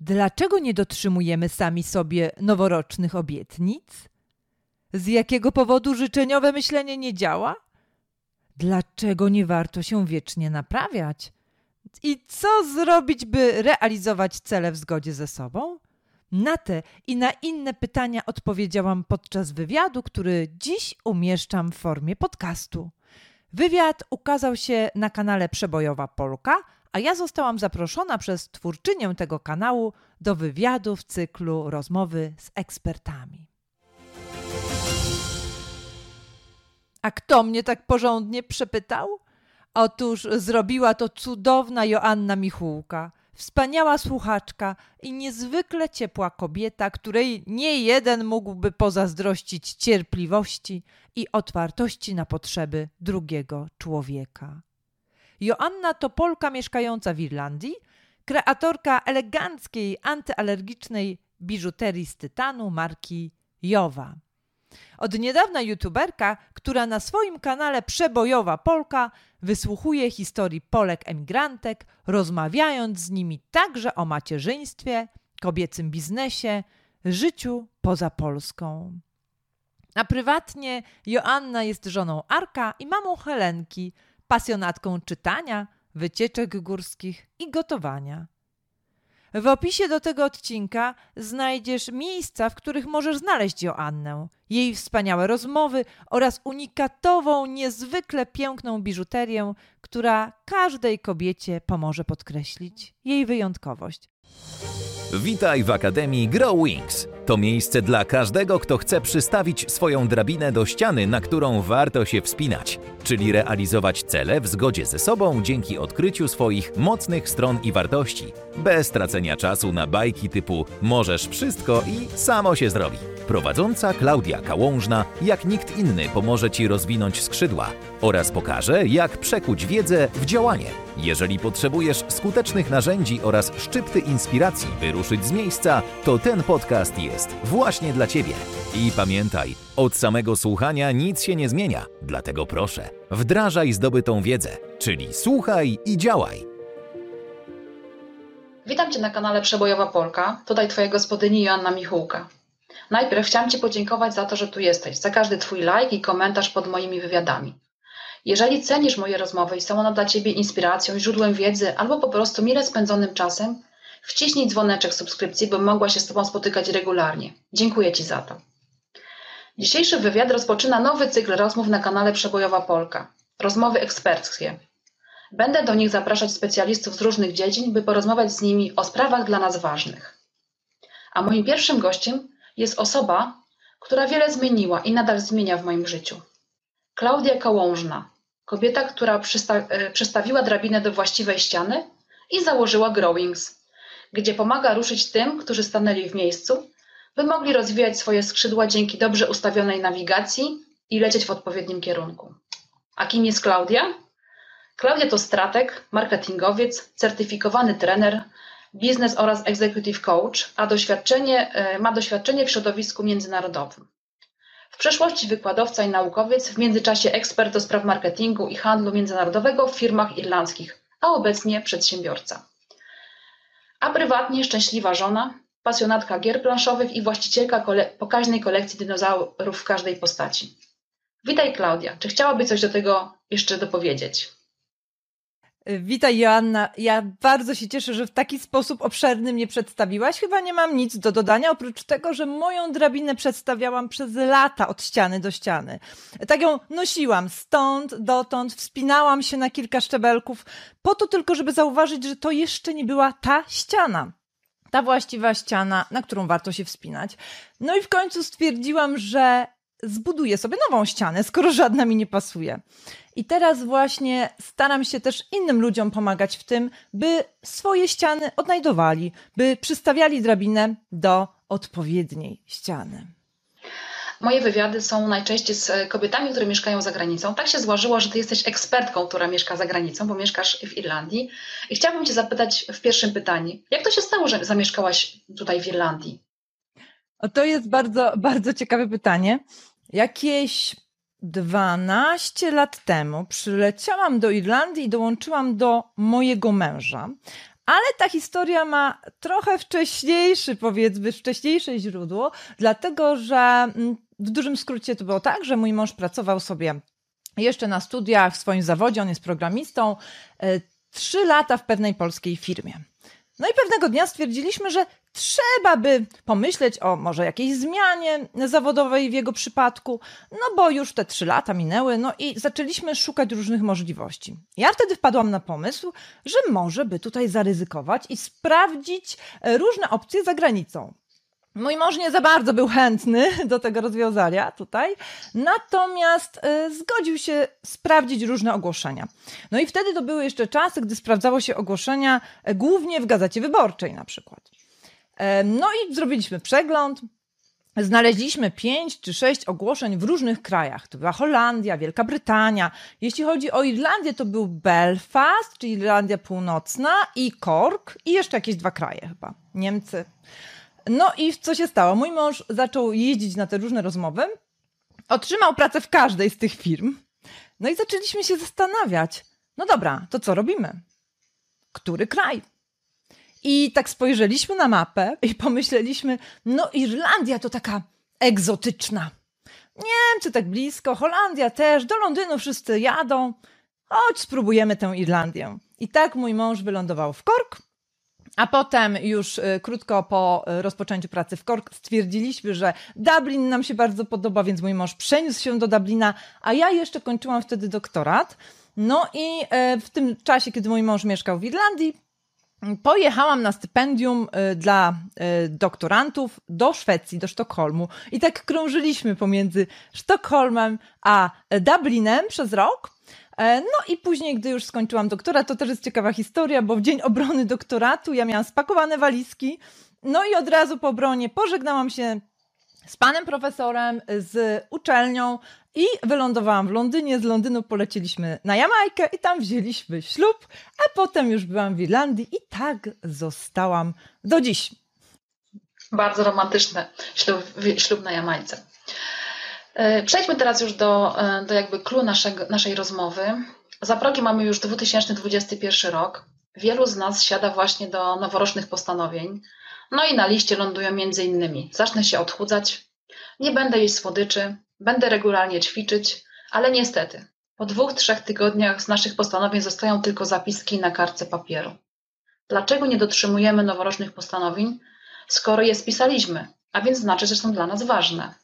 Dlaczego nie dotrzymujemy sami sobie noworocznych obietnic? Z jakiego powodu życzeniowe myślenie nie działa? Dlaczego nie warto się wiecznie naprawiać? I co zrobić, by realizować cele w zgodzie ze sobą? Na te i na inne pytania odpowiedziałam podczas wywiadu, który dziś umieszczam w formie podcastu. Wywiad ukazał się na kanale Przebojowa Polka, a ja zostałam zaproszona przez twórczynię tego kanału do wywiadu w cyklu rozmowy z ekspertami. A kto mnie tak porządnie przepytał? Otóż zrobiła to cudowna Joanna Michółka, wspaniała słuchaczka i niezwykle ciepła kobieta, której nie jeden mógłby pozazdrościć cierpliwości i otwartości na potrzeby drugiego człowieka. Joanna to Polka mieszkająca w Irlandii, kreatorka eleganckiej, antyalergicznej biżuterii z tytanu marki Jowa. Od niedawna youtuberka, która na swoim kanale Przebojowa Polka wysłuchuje historii Polek emigrantek, rozmawiając z nimi także o macierzyństwie, kobiecym biznesie, życiu poza Polską. A prywatnie Joanna jest żoną Arka i mamą Helenki, pasjonatką czytania, wycieczek górskich i gotowania. W opisie do tego odcinka znajdziesz miejsca, w których możesz znaleźć Joannę, jej wspaniałe rozmowy oraz unikatową, niezwykle piękną biżuterię, która każdej kobiecie pomoże podkreślić jej wyjątkowość. Witaj w Akademii Grow Wings. To miejsce dla każdego, kto chce przystawić swoją drabinę do ściany, na którą warto się wspinać, czyli realizować cele w zgodzie ze sobą dzięki odkryciu swoich mocnych stron i wartości, bez tracenia czasu na bajki typu możesz wszystko i samo się zrobi. Prowadząca Klaudia Kałążna, jak nikt inny, pomoże Ci rozwinąć skrzydła oraz pokaże, jak przekuć wiedzę w działanie. Jeżeli potrzebujesz skutecznych narzędzi oraz szczypty inspiracji, by ruszyć z miejsca, to ten podcast jest właśnie dla Ciebie. I pamiętaj, od samego słuchania nic się nie zmienia, dlatego proszę, wdrażaj zdobytą wiedzę, czyli słuchaj i działaj. Witam Cię na kanale Przebojowa Polka. Tutaj Twoja gospodyni Joanna Michułka. Najpierw chciałam Ci podziękować za to, że tu jesteś, za każdy Twój like i komentarz pod moimi wywiadami. Jeżeli cenisz moje rozmowy i są one dla Ciebie inspiracją źródłem wiedzy, albo po prostu mile spędzonym czasem, wciśnij dzwoneczek subskrypcji, bym mogła się z Tobą spotykać regularnie. Dziękuję Ci za to. Dzisiejszy wywiad rozpoczyna nowy cykl rozmów na kanale Przebojowa Polka. Rozmowy eksperckie. Będę do nich zapraszać specjalistów z różnych dziedzin, by porozmawiać z nimi o sprawach dla nas ważnych. A moim pierwszym gościem jest osoba, która wiele zmieniła i nadal zmienia w moim życiu. Klaudia Kołążna, kobieta, która przysta e, przystawiła drabinę do właściwej ściany i założyła Growings, gdzie pomaga ruszyć tym, którzy stanęli w miejscu, by mogli rozwijać swoje skrzydła dzięki dobrze ustawionej nawigacji i lecieć w odpowiednim kierunku. A kim jest Klaudia? Klaudia to strateg, marketingowiec, certyfikowany trener, biznes oraz executive coach, a doświadczenie, e, ma doświadczenie w środowisku międzynarodowym. W przeszłości wykładowca i naukowiec, w międzyczasie ekspert do spraw marketingu i handlu międzynarodowego w firmach irlandzkich, a obecnie przedsiębiorca. A prywatnie szczęśliwa żona, pasjonatka gier planszowych i właścicielka kole pokaźnej kolekcji dinozaurów w każdej postaci. Witaj Klaudia, czy chciałaby coś do tego jeszcze dopowiedzieć? Witaj Joanna. Ja bardzo się cieszę, że w taki sposób obszerny mnie przedstawiłaś. Chyba nie mam nic do dodania, oprócz tego, że moją drabinę przedstawiałam przez lata od ściany do ściany. Tak ją nosiłam stąd, dotąd, wspinałam się na kilka szczebelków, po to tylko, żeby zauważyć, że to jeszcze nie była ta ściana ta właściwa ściana, na którą warto się wspinać. No i w końcu stwierdziłam, że zbuduję sobie nową ścianę, skoro żadna mi nie pasuje. I teraz właśnie staram się też innym ludziom pomagać w tym, by swoje ściany odnajdowali, by przystawiali drabinę do odpowiedniej ściany. Moje wywiady są najczęściej z kobietami, które mieszkają za granicą. Tak się złożyło, że ty jesteś ekspertką, która mieszka za granicą, bo mieszkasz w Irlandii. I chciałabym cię zapytać w pierwszym pytaniu, jak to się stało, że zamieszkałaś tutaj w Irlandii? O, to jest bardzo, bardzo ciekawe pytanie. Jakieś 12 lat temu przyleciałam do Irlandii i dołączyłam do mojego męża. Ale ta historia ma trochę wcześniejszy, powiedzmy, wcześniejsze źródło, dlatego że mm, w dużym skrócie to było tak, że mój mąż pracował sobie jeszcze na studiach w swoim zawodzie, on jest programistą, e, trzy lata w pewnej polskiej firmie. No i pewnego dnia stwierdziliśmy, że trzeba by pomyśleć o może jakiejś zmianie zawodowej w jego przypadku, no bo już te trzy lata minęły, no i zaczęliśmy szukać różnych możliwości. Ja wtedy wpadłam na pomysł, że może by tutaj zaryzykować i sprawdzić e, różne opcje za granicą. Mój mąż nie za bardzo był chętny do tego rozwiązania tutaj, natomiast y, zgodził się sprawdzić różne ogłoszenia. No i wtedy to były jeszcze czasy, gdy sprawdzało się ogłoszenia y, głównie w gazecie wyborczej na przykład. No i zrobiliśmy przegląd. Znaleźliśmy pięć czy sześć ogłoszeń w różnych krajach. To była Holandia, Wielka Brytania. Jeśli chodzi o Irlandię, to był Belfast, czyli Irlandia Północna i Cork i jeszcze jakieś dwa kraje chyba. Niemcy. No i co się stało? Mój mąż zaczął jeździć na te różne rozmowy, otrzymał pracę w każdej z tych firm. No i zaczęliśmy się zastanawiać. No dobra, to co robimy? Który kraj? I tak spojrzeliśmy na mapę i pomyśleliśmy, no Irlandia to taka egzotyczna. Niemcy tak blisko, Holandia też, do Londynu wszyscy jadą. Chodź, spróbujemy tę Irlandię. I tak mój mąż wylądował w Cork, a potem już y, krótko po y, rozpoczęciu pracy w Cork stwierdziliśmy, że Dublin nam się bardzo podoba, więc mój mąż przeniósł się do Dublina, a ja jeszcze kończyłam wtedy doktorat. No i e, w tym czasie, kiedy mój mąż mieszkał w Irlandii, pojechałam na stypendium y, dla doktorantów do Szwecji, do Sztokholmu. I tak krążyliśmy pomiędzy Sztokholmem a Dublinem przez rok. E, no i później, gdy już skończyłam doktorat, to też jest ciekawa historia, bo w dzień obrony doktoratu ja miałam spakowane walizki, no i od razu po obronie pożegnałam się z panem profesorem, z uczelnią i wylądowałam w Londynie. Z Londynu polecieliśmy na Jamajkę i tam wzięliśmy ślub, a potem już byłam w Irlandii i tak zostałam do dziś. Bardzo romantyczne ślub, ślub na Jamajce. E, przejdźmy teraz już do, e, do jakby naszego, naszej rozmowy. Za progiem mamy już 2021 rok. Wielu z nas siada właśnie do noworocznych postanowień. No i na liście lądują między innymi. Zacznę się odchudzać, nie będę jeść słodyczy, będę regularnie ćwiczyć, ale niestety po dwóch, trzech tygodniach z naszych postanowień zostają tylko zapiski na kartce papieru. Dlaczego nie dotrzymujemy noworocznych postanowień, skoro je spisaliśmy, a więc znaczy, że są dla nas ważne?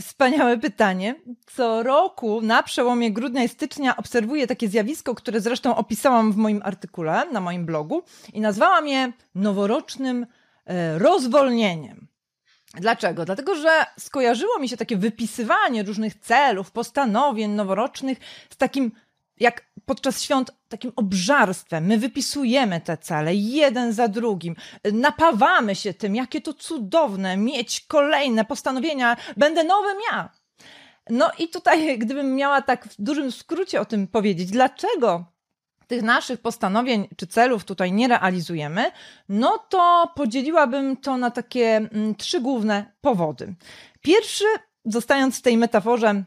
Wspaniałe pytanie. Co roku na przełomie grudnia i stycznia obserwuję takie zjawisko, które zresztą opisałam w moim artykule na moim blogu i nazwałam je noworocznym e, rozwolnieniem. Dlaczego? Dlatego, że skojarzyło mi się takie wypisywanie różnych celów, postanowień noworocznych z takim jak podczas świąt takim obżarstwem. My wypisujemy te cele jeden za drugim, napawamy się tym, jakie to cudowne mieć kolejne postanowienia, będę nowym ja. No i tutaj, gdybym miała tak w dużym skrócie o tym powiedzieć, dlaczego tych naszych postanowień czy celów tutaj nie realizujemy, no to podzieliłabym to na takie mm, trzy główne powody. Pierwszy, zostając w tej metaforze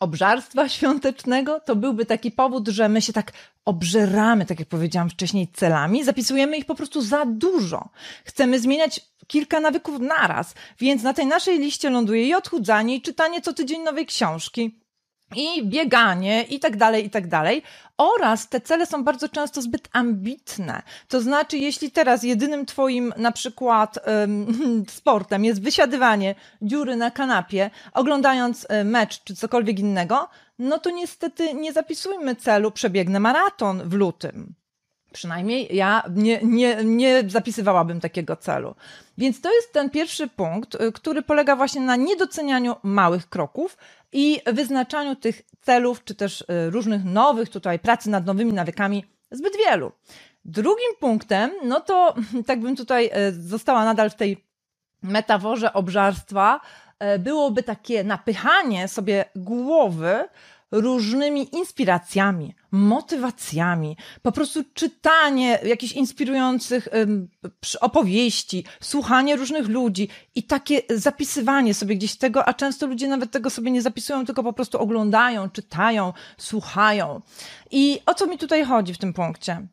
obżarstwa świątecznego, to byłby taki powód, że my się tak obżeramy, tak jak powiedziałam wcześniej, celami, zapisujemy ich po prostu za dużo. Chcemy zmieniać kilka nawyków naraz, więc na tej naszej liście ląduje i odchudzanie, i czytanie co tydzień nowej książki, i bieganie i tak dalej, i tak dalej. Oraz te cele są bardzo często zbyt ambitne. To znaczy, jeśli teraz jedynym twoim na przykład um, sportem jest wysiadywanie dziury na kanapie, oglądając e, mecz czy cokolwiek innego, no to niestety nie zapisujmy celu przebiegnę maraton w lutym. Przynajmniej ja nie, nie, nie zapisywałabym takiego celu. Więc to jest ten pierwszy punkt, y, który polega właśnie na niedocenianiu małych kroków i wyznaczaniu tych celów, czy też y, różnych nowych tutaj pracy nad nowymi nawykami zbyt wielu. Drugim punktem, no to tak bym tutaj y, została nadal w tej metaforze obżarstwa, byłoby takie napychanie sobie głowy różnymi inspiracjami, motywacjami, po prostu czytanie jakichś inspirujących opowieści, słuchanie różnych ludzi i takie zapisywanie sobie gdzieś tego, a często ludzie nawet tego sobie nie zapisują, tylko po prostu oglądają, czytają, słuchają. I o co mi tutaj chodzi w tym punkcie?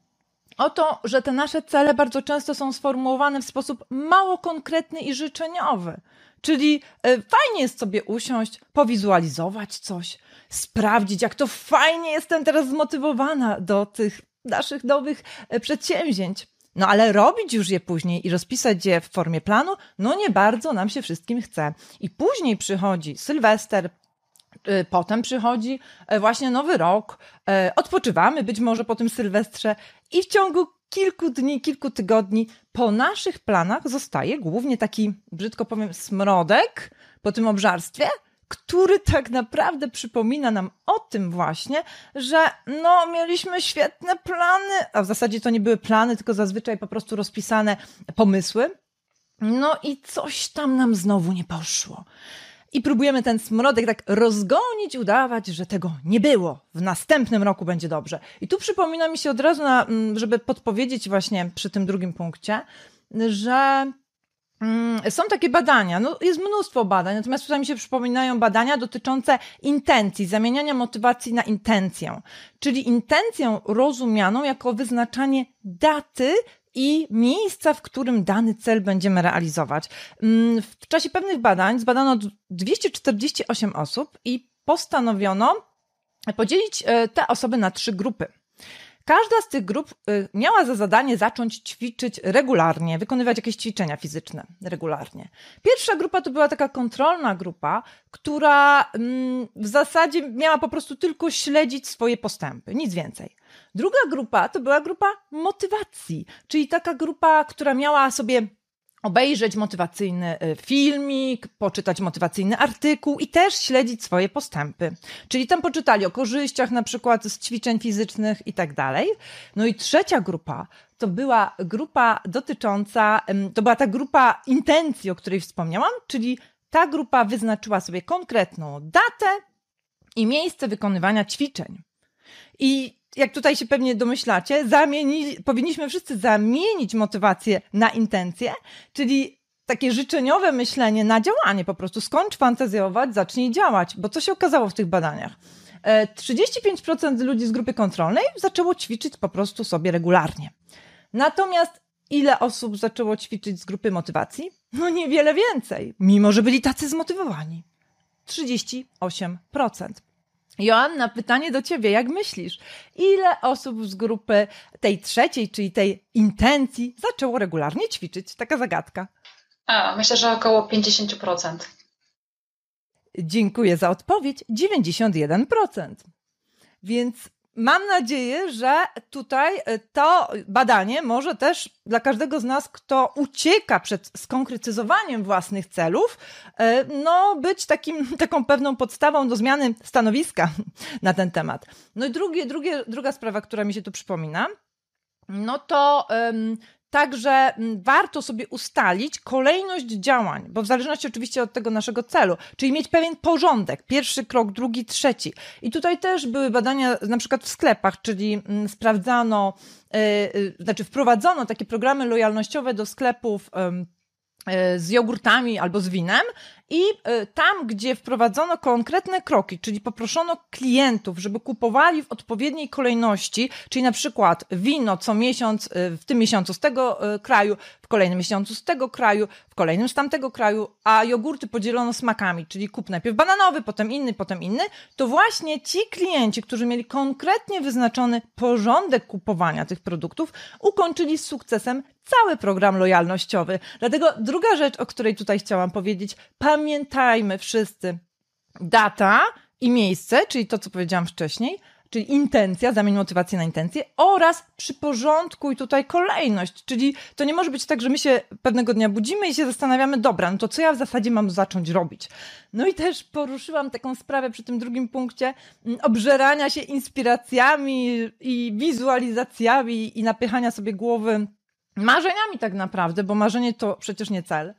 o to, że te nasze cele bardzo często są sformułowane w sposób mało konkretny i życzeniowy. Czyli e, fajnie jest sobie usiąść, powizualizować coś, sprawdzić, jak to fajnie jestem teraz zmotywowana do tych naszych nowych e, przedsięwzięć. No ale robić już je później i rozpisać je w formie planu, no nie bardzo nam się wszystkim chce. I później przychodzi Sylwester, y, Potem przychodzi e, właśnie nowy rok, e, odpoczywamy być może po tym Sylwestrze i w ciągu kilku dni, kilku tygodni po naszych planach zostaje głównie taki, brzydko powiem, smrodek po tym obżarstwie, który tak naprawdę przypomina nam o tym właśnie, że no, mieliśmy świetne plany, a w zasadzie to nie były plany, tylko zazwyczaj po prostu rozpisane pomysły. No i coś tam nam znowu nie poszło. I próbujemy ten smrodek tak rozgonić, udawać, że tego nie było. W następnym roku będzie dobrze. I tu przypomina mi się od razu, na, mm, żeby podpowiedzieć właśnie przy tym drugim punkcie, że są takie badania, no jest mnóstwo badań, natomiast tutaj mi się przypominają badania dotyczące intencji, zamieniania motywacji na intencję, czyli intencję rozumianą jako wyznaczanie daty i miejsca, w którym dany cel będziemy realizować. Mm, w czasie pewnych badań zbadano 248 osób i postanowiono podzielić e, te osoby na trzy grupy. Każda z tych grup y, miała za zadanie zacząć ćwiczyć regularnie, wykonywać jakieś ćwiczenia fizyczne regularnie. Pierwsza grupa to była taka kontrolna grupa, która mm, w zasadzie miała po prostu tylko śledzić swoje postępy, nic więcej. Druga grupa to była grupa motywacji, czyli taka grupa, która miała sobie obejrzeć motywacyjny y, filmik, poczytać motywacyjny artykuł i też śledzić swoje postępy. Czyli tam poczytali o korzyściach na przykład z ćwiczeń fizycznych i tak dalej. No i trzecia grupa to była grupa dotycząca, to była ta grupa intencji, o której wspomniałam, czyli ta grupa wyznaczyła sobie konkretną datę i miejsce wykonywania ćwiczeń. I jak tutaj się pewnie domyślacie, zamieni, powinniśmy wszyscy zamienić motywację na intencję, czyli takie życzeniowe myślenie na działanie po prostu. Skończ fantazjować, zacznij działać, bo co się okazało w tych badaniach? 35% e, ludzi z grupy kontrolnej zaczęło ćwiczyć po prostu sobie regularnie. Natomiast ile osób zaczęło ćwiczyć z grupy motywacji? No niewiele więcej, mimo że byli tacy zmotywowani. 38%. Joanna, pytanie do ciebie. Jak myślisz, ile osób z grupy tej trzeciej, czyli tej intencji, zaczęło regularnie ćwiczyć? Taka zagadka. A, myślę, że około 50%. Dziękuję za odpowiedź. 91%. Więc Mam nadzieję, że tutaj e, to badanie może też dla każdego z nas, kto ucieka przed skonkretyzowaniem własnych celów, e, no być takim, taką pewną podstawą do zmiany stanowiska na ten temat. No i drugie, drugie, druga sprawa, która mi się tu przypomina, no to um, Także mm, warto sobie ustalić kolejność działań, bo w zależności oczywiście od tego naszego celu, czyli mieć pewien porządek, pierwszy krok, drugi, trzeci. I tutaj też były badania na przykład w sklepach, czyli mm, sprawdzano, yy, znaczy wprowadzono takie programy lojalnościowe do sklepów. Yy, z jogurtami albo z winem i y, tam, gdzie wprowadzono konkretne kroki, czyli poproszono klientów, żeby kupowali w odpowiedniej kolejności, czyli na przykład wino co miesiąc, y, w tym miesiącu z tego y, kraju, w kolejnym miesiącu z tego kraju, w kolejnym z tamtego kraju, a jogurty podzielono smakami, czyli kup najpierw bananowy, potem inny, potem inny, to właśnie ci klienci, którzy mieli konkretnie wyznaczony porządek kupowania tych produktów, ukończyli z sukcesem cały program lojalnościowy. Dlatego druga rzecz, o której tutaj chciałam powiedzieć, pamiętajcie, pamiętajmy wszyscy data i miejsce, czyli to, co powiedziałam wcześniej, czyli intencja, zamień motywację na intencję oraz przyporządkuj tutaj kolejność, czyli to nie może być tak, że my się pewnego dnia budzimy i się zastanawiamy, dobra, no to co ja w zasadzie mam zacząć robić? No i też poruszyłam taką sprawę przy tym drugim punkcie mm, obżerania się inspiracjami i wizualizacjami i napychania sobie głowy marzeniami tak naprawdę, bo marzenie to przecież nie cel.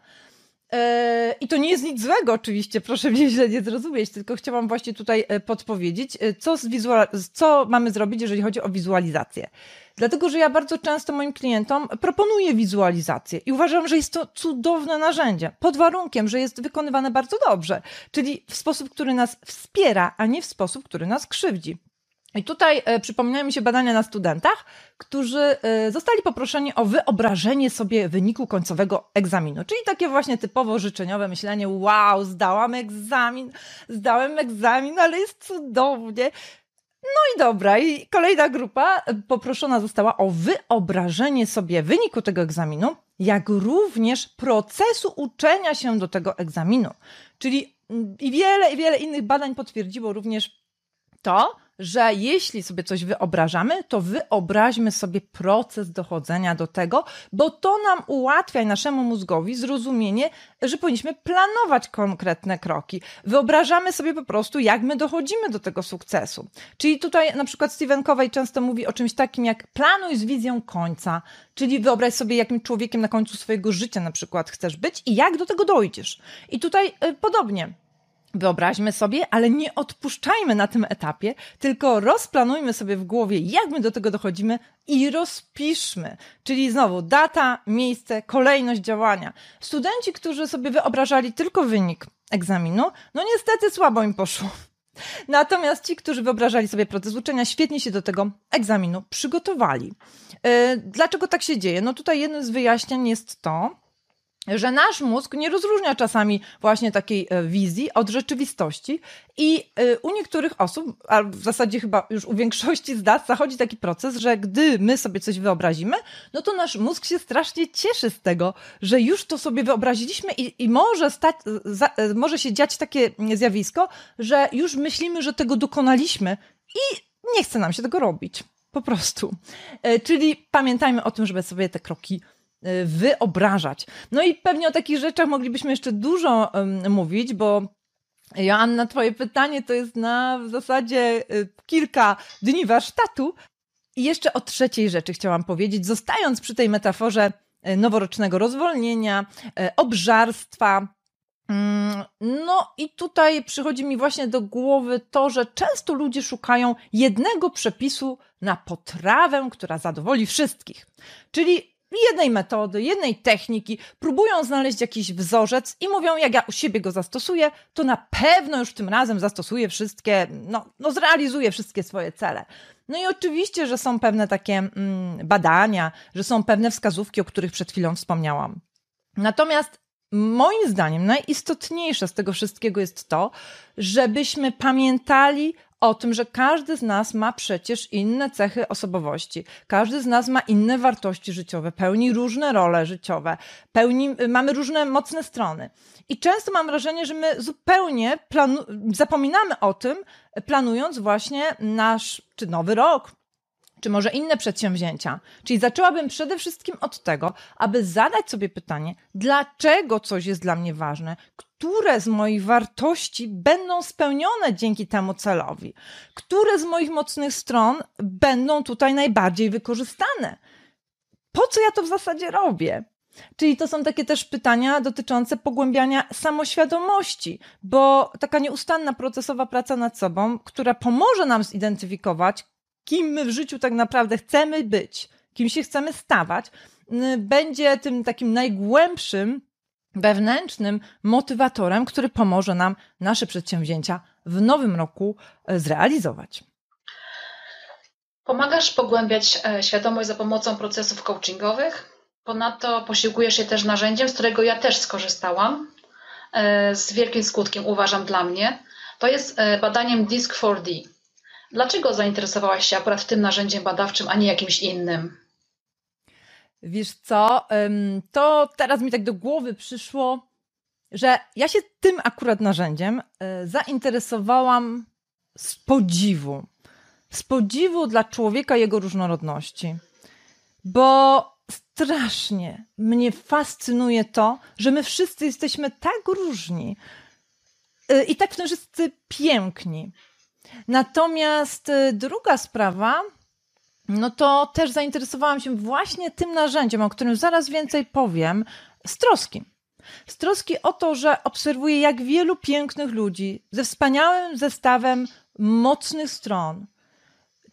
E, I to nie jest nic złego, oczywiście, proszę mnie źle nie zrozumieć, tylko chciałam właśnie tutaj e, podpowiedzieć, e, co, co mamy zrobić, jeżeli chodzi o wizualizację. Dlatego, że ja bardzo często moim klientom proponuję wizualizację i uważam, że jest to cudowne narzędzie, pod warunkiem, że jest wykonywane bardzo dobrze, czyli w sposób, który nas wspiera, a nie w sposób, który nas krzywdzi. I tutaj e, przypominają mi się badania na studentach, którzy e, zostali poproszeni o wyobrażenie sobie wyniku końcowego egzaminu. Czyli takie właśnie typowo życzeniowe myślenie: wow, zdałam egzamin, zdałem egzamin, ale jest cudownie. No i dobra, i kolejna grupa e, poproszona została o wyobrażenie sobie wyniku tego egzaminu, jak również procesu uczenia się do tego egzaminu. Czyli mm, i wiele, i wiele innych badań potwierdziło również to, że jeśli sobie coś wyobrażamy, to wyobraźmy sobie proces dochodzenia do tego, bo to nam ułatwia naszemu mózgowi zrozumienie, że powinniśmy planować konkretne kroki. Wyobrażamy sobie po prostu, jak my dochodzimy do tego sukcesu. Czyli tutaj na przykład Steven Covey często mówi o czymś takim jak planuj z wizją końca, czyli wyobraź sobie, jakim człowiekiem na końcu swojego życia na przykład chcesz być i jak do tego dojdziesz. I tutaj y, podobnie Wyobraźmy sobie, ale nie odpuszczajmy na tym etapie, tylko rozplanujmy sobie w głowie, jak my do tego dochodzimy i rozpiszmy. Czyli znowu data, miejsce, kolejność działania. Studenci, którzy sobie wyobrażali tylko wynik egzaminu, no niestety słabo im poszło. Natomiast ci, którzy wyobrażali sobie proces uczenia, świetnie się do tego egzaminu przygotowali. Yy, dlaczego tak się dzieje? No tutaj jednym z wyjaśnień jest to, że nasz mózg nie rozróżnia czasami właśnie takiej e, wizji od rzeczywistości i e, u niektórych osób, a w zasadzie chyba już u większości z nas zachodzi taki proces, że gdy my sobie coś wyobrazimy, no to nasz mózg się strasznie cieszy z tego, że już to sobie wyobraziliśmy i, i może, stać, za, e, może się dziać takie zjawisko, że już myślimy, że tego dokonaliśmy i nie chce nam się tego robić. Po prostu. Czyli pamiętajmy o tym, żeby sobie te kroki wyobrażać. No i pewnie o takich rzeczach moglibyśmy jeszcze dużo mówić, bo Joanna, twoje pytanie to jest na w zasadzie y, kilka dni warsztatu. I jeszcze o trzeciej rzeczy chciałam powiedzieć, zostając przy tej metaforze y, noworocznego rozwolnienia, obżarstwa. Mm, no i tutaj przychodzi mi właśnie do głowy to, że często ludzie szukają jednego przepisu na potrawę, która zadowoli wszystkich. Czyli jednej metody, jednej techniki, próbują znaleźć jakiś wzorzec i mówią, jak ja u siebie go zastosuję, to na pewno już tym razem zastosuję wszystkie, no, no zrealizuję wszystkie swoje cele. No i oczywiście, że są pewne takie mm, badania, że są pewne wskazówki, o których przed chwilą wspomniałam. Natomiast moim zdaniem najistotniejsze z tego wszystkiego jest to, żebyśmy pamiętali o tym, że każdy z nas ma przecież inne cechy osobowości, każdy z nas ma inne wartości życiowe, pełni różne role życiowe, pełni, mamy różne mocne strony. I często mam wrażenie, że my zupełnie zapominamy o tym, planując właśnie nasz czy nowy rok, czy może inne przedsięwzięcia. Czyli zaczęłabym przede wszystkim od tego, aby zadać sobie pytanie, dlaczego coś jest dla mnie ważne, które z moich wartości będą spełnione dzięki temu celowi, które z moich mocnych stron będą tutaj najbardziej wykorzystane. Po co ja to w zasadzie robię? Czyli to są takie też pytania dotyczące pogłębiania samoświadomości, bo taka nieustanna procesowa praca nad sobą, która pomoże nam zidentyfikować, kim my w życiu tak naprawdę chcemy być, kim się chcemy stawać, będzie tym takim najgłębszym, wewnętrznym motywatorem, który pomoże nam nasze przedsięwzięcia w nowym roku e, zrealizować. Pomagasz pogłębiać e, świadomość za pomocą procesów coachingowych. Ponadto posiłkujesz się też narzędziem, z którego ja też skorzystałam. E, z wielkim skutkiem uważam dla mnie. To jest badaniem DISC-4D. Dlaczego zainteresowałaś się akurat tym narzędziem badawczym, a nie jakimś innym? Wiesz co, to teraz mi tak do głowy przyszło, że ja się tym akurat narzędziem e, zainteresowałam z podziwu. Z podziwu dla człowieka jego różnorodności. Bo strasznie mnie fascynuje to, że my wszyscy jesteśmy tak różni e, i tak wszyscy piękni. Natomiast y, druga sprawa, no to też zainteresowałam się właśnie tym narzędziem, o którym zaraz więcej powiem, z troski. Z troski o to, że obserwuję, jak wielu pięknych ludzi ze wspaniałym zestawem mocnych stron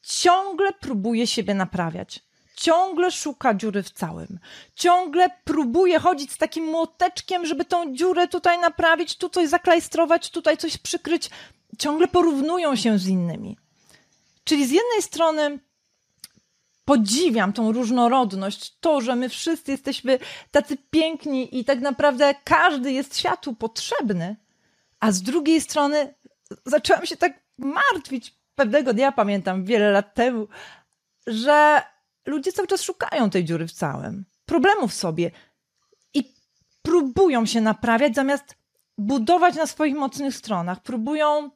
ciągle próbuje siebie naprawiać. Ciągle szuka dziury w całym. Ciągle próbuje chodzić z takim młoteczkiem, żeby tą dziurę tutaj naprawić, tu coś zaklajstrować, tutaj coś przykryć ciągle porównują się z innymi. Czyli z jednej strony podziwiam tą różnorodność, to, że my wszyscy jesteśmy tacy piękni i tak naprawdę każdy jest światu potrzebny, a z drugiej strony zaczęłam się tak martwić pewnego dnia, pamiętam wiele lat temu, że ludzie cały czas szukają tej dziury w całym, problemów w sobie i próbują się naprawiać zamiast budować na swoich mocnych stronach, próbują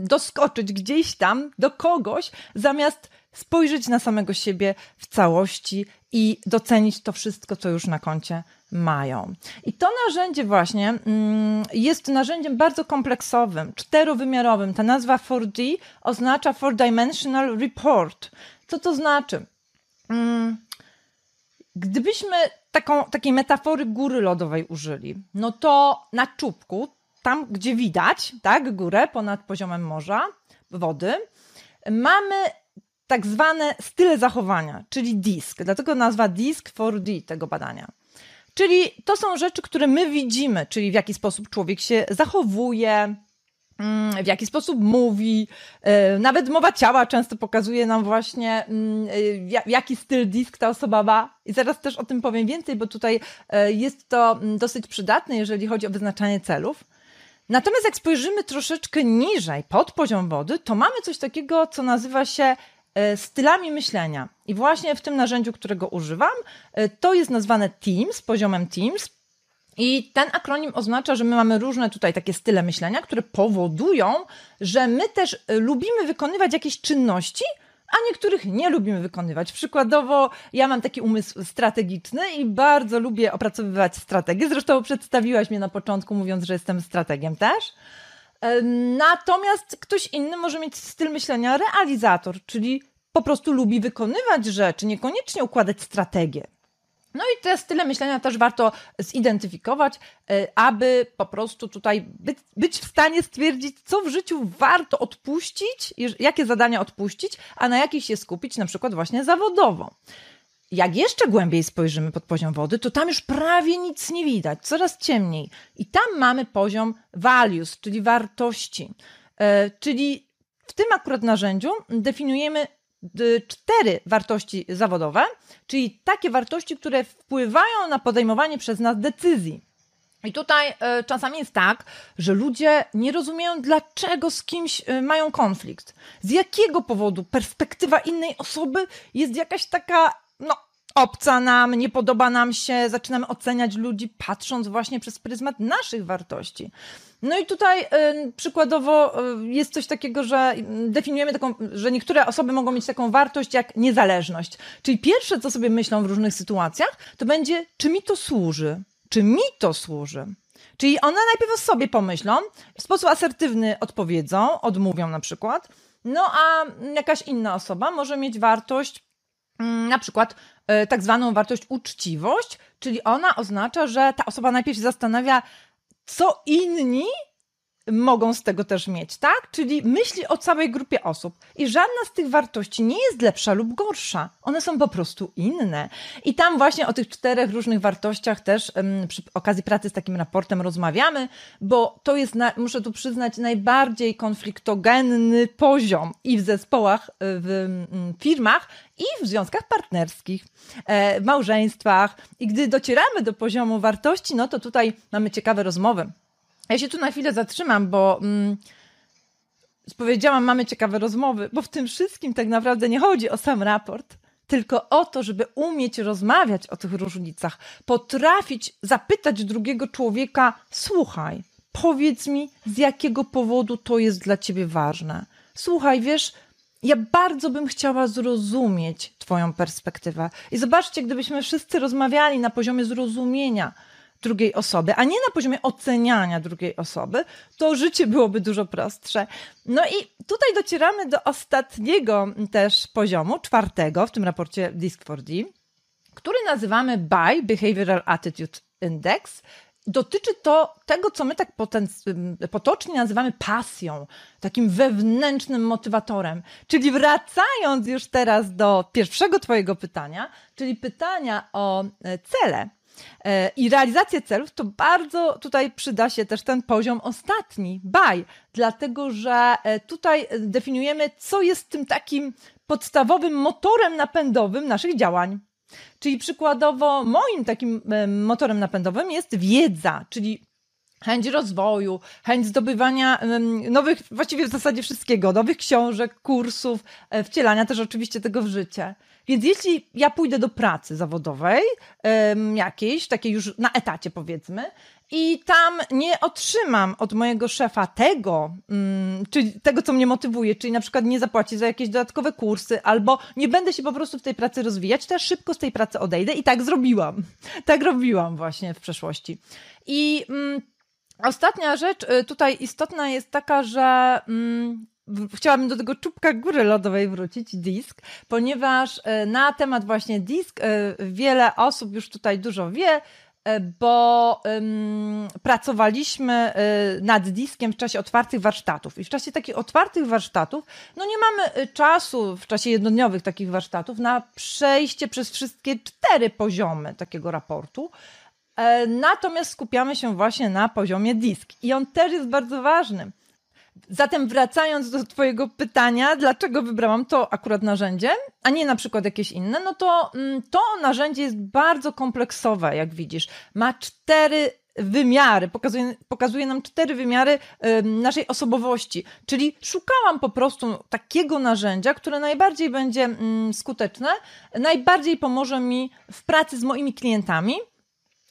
doskoczyć gdzieś tam do kogoś, zamiast spojrzeć na samego siebie w całości i docenić to wszystko, co już na koncie mają. I to narzędzie właśnie mm, jest narzędziem bardzo kompleksowym, czterowymiarowym. Ta nazwa 4D oznacza Four Dimensional Report. Co to znaczy? Mm, gdybyśmy taką, takiej metafory góry lodowej użyli, no to na czubku, tam gdzie widać, tak, górę ponad poziomem morza, wody, mamy tak zwane style zachowania, czyli DISC. Dlatego nazwa DISC 4D tego badania. Czyli to są rzeczy, które my widzimy, czyli w jaki sposób człowiek się zachowuje, mm, w jaki sposób mówi. E, nawet mowa ciała często pokazuje nam właśnie, mm, e, jaki styl disk ta osoba ma. I zaraz też o tym powiem więcej, bo tutaj e, jest to mm, dosyć przydatne, jeżeli chodzi o wyznaczanie celów. Natomiast jak spojrzymy troszeczkę niżej, pod poziom wody, to mamy coś takiego, co nazywa się E, stylami myślenia. I właśnie w tym narzędziu, którego używam, e, to jest nazwane Teams, poziomem Teams. I ten akronim oznacza, że my mamy różne tutaj takie style myślenia, które powodują, że my też e, lubimy wykonywać jakieś czynności, a niektórych nie lubimy wykonywać. Przykładowo, ja mam taki umysł strategiczny i bardzo lubię opracowywać strategię. Zresztą przedstawiłaś mnie na początku, mówiąc, że jestem strategiem też. Natomiast ktoś inny może mieć styl myślenia realizator, czyli po prostu lubi wykonywać rzeczy, niekoniecznie układać strategię. No i te style myślenia też warto zidentyfikować, e, aby po prostu tutaj być, w stanie stwierdzić, co w życiu warto odpuścić, jakie zadania odpuścić, a na jakich się skupić, na przykład właśnie zawodowo. Jak jeszcze głębiej spojrzymy pod poziom wody, to tam już prawie nic nie widać, coraz ciemniej. I tam mamy poziom values, czyli wartości. E, czyli w tym akurat narzędziu definiujemy cztery wartości zawodowe, czyli takie wartości, które wpływają na podejmowanie przez nas decyzji. I tutaj y, czasami jest tak, że ludzie nie rozumieją, dlaczego z kimś y, mają konflikt. Z jakiego powodu perspektywa innej osoby jest jakaś taka, no, obca nam, nie podoba nam się, zaczynamy oceniać ludzi patrząc właśnie przez pryzmat naszych wartości. No i tutaj y, przykładowo y, jest coś takiego, że definiujemy taką, że niektóre osoby mogą mieć taką wartość jak niezależność. Czyli pierwsze, co sobie myślą w różnych sytuacjach, to będzie, czy mi to służy? Czy mi to służy? Czyli one najpierw o sobie pomyślą, w sposób asertywny odpowiedzą, odmówią na przykład, no a jakaś inna osoba może mieć wartość, mm, na przykład y, tak zwaną wartość uczciwość, czyli ona oznacza, że ta osoba najpierw się zastanawia, co inni mogą z tego też mieć, tak? Czyli myśli o całej grupie osób. I żadna z tych wartości nie jest lepsza lub gorsza. One są po prostu inne. I tam właśnie o tych czterech różnych wartościach też um, przy okazji pracy z takim raportem rozmawiamy, bo to jest, na, muszę tu przyznać, najbardziej konfliktogenny poziom i w zespołach, w firmach, i w związkach partnerskich, e, w małżeństwach. I gdy docieramy do poziomu wartości, no to tutaj mamy ciekawe rozmowy. Ja się tu na chwilę zatrzymam, bo mm, powiedziałam, mamy ciekawe rozmowy, bo w tym wszystkim tak naprawdę nie chodzi o sam raport, tylko o to, żeby umieć rozmawiać o tych różnicach, potrafić zapytać drugiego człowieka: Słuchaj, powiedz mi, z jakiego powodu to jest dla ciebie ważne. Słuchaj, wiesz, ja bardzo bym chciała zrozumieć Twoją perspektywę. I zobaczcie, gdybyśmy wszyscy rozmawiali na poziomie zrozumienia drugiej osoby, a nie na poziomie oceniania drugiej osoby, to życie byłoby dużo prostsze. No i tutaj docieramy do ostatniego też poziomu, czwartego w tym raporcie DISC4D, który nazywamy BY, Behavioral Attitude Index, dotyczy to tego, co my tak potocznie nazywamy pasją, takim wewnętrznym motywatorem. Czyli wracając już teraz do pierwszego Twojego pytania, czyli pytania o cele. E, I realizację celów to bardzo tutaj przyda się też ten poziom ostatni, baj, dlatego że e, tutaj definiujemy, co jest tym takim podstawowym motorem napędowym naszych działań. Czyli przykładowo moim takim motorem napędowym jest wiedza, czyli chęć rozwoju, chęć zdobywania nowych, właściwie w zasadzie wszystkiego, nowych książek, kursów, e, wcielania też oczywiście tego w życie. Więc jeśli ja pójdę do pracy zawodowej, jakiejś, takiej już na etacie powiedzmy, i tam nie otrzymam od mojego szefa tego, mm, czyli tego, co mnie motywuje, czyli na przykład nie zapłaci za jakieś dodatkowe kursy, albo nie będę się po prostu w tej pracy rozwijać, to ja szybko z tej pracy odejdę i tak zrobiłam. Tak robiłam właśnie w przeszłości. I mm, ostatnia rzecz y, tutaj istotna jest taka, że mm, chciałabym do tego czubka góry lodowej wrócić, disk, ponieważ y, na temat właśnie disk y, wiele osób już tutaj dużo wie, bo um, pracowaliśmy nad diskiem w czasie otwartych warsztatów. I w czasie takich otwartych warsztatów, no nie mamy czasu w czasie jednodniowych takich warsztatów na przejście przez wszystkie cztery poziomy takiego raportu. E, natomiast skupiamy się właśnie na poziomie disk i on też jest bardzo ważny. Zatem wracając do Twojego pytania, dlaczego wybrałam to akurat narzędzie, a nie na przykład jakieś inne, no to mm, to narzędzie jest bardzo kompleksowe, jak widzisz. Ma cztery wymiary, pokazuje, pokazuje nam cztery wymiary naszej osobowości. Czyli szukałam po prostu takiego narzędzia, które najbardziej będzie mm, skuteczne, najbardziej pomoże mi w pracy z moimi klientami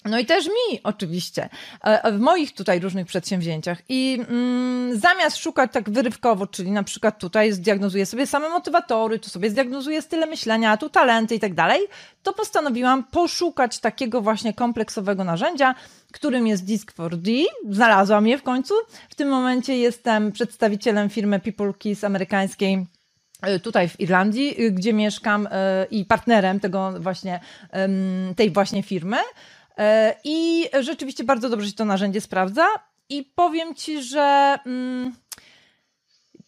no i też mi, oczywiście, e, e, w moich tutaj różnych przedsięwzięciach. I mm, zamiast szukać tak wyrywkowo, czyli na przykład tutaj zdiagnozuję sobie same motywatory, tu sobie zdiagnozuję style myślenia, tu talenty i tak dalej, to postanowiłam poszukać takiego właśnie kompleksowego narzędzia, którym jest Disk4D. Znalazłam je w końcu. W tym momencie jestem przedstawicielem firmy People Keys amerykańskiej e, tutaj w Irlandii, gdzie mieszkam i partnerem tego właśnie, tej właśnie firmy. E, I rzeczywiście bardzo dobrze się to narzędzie sprawdza. I powiem Ci, że mm,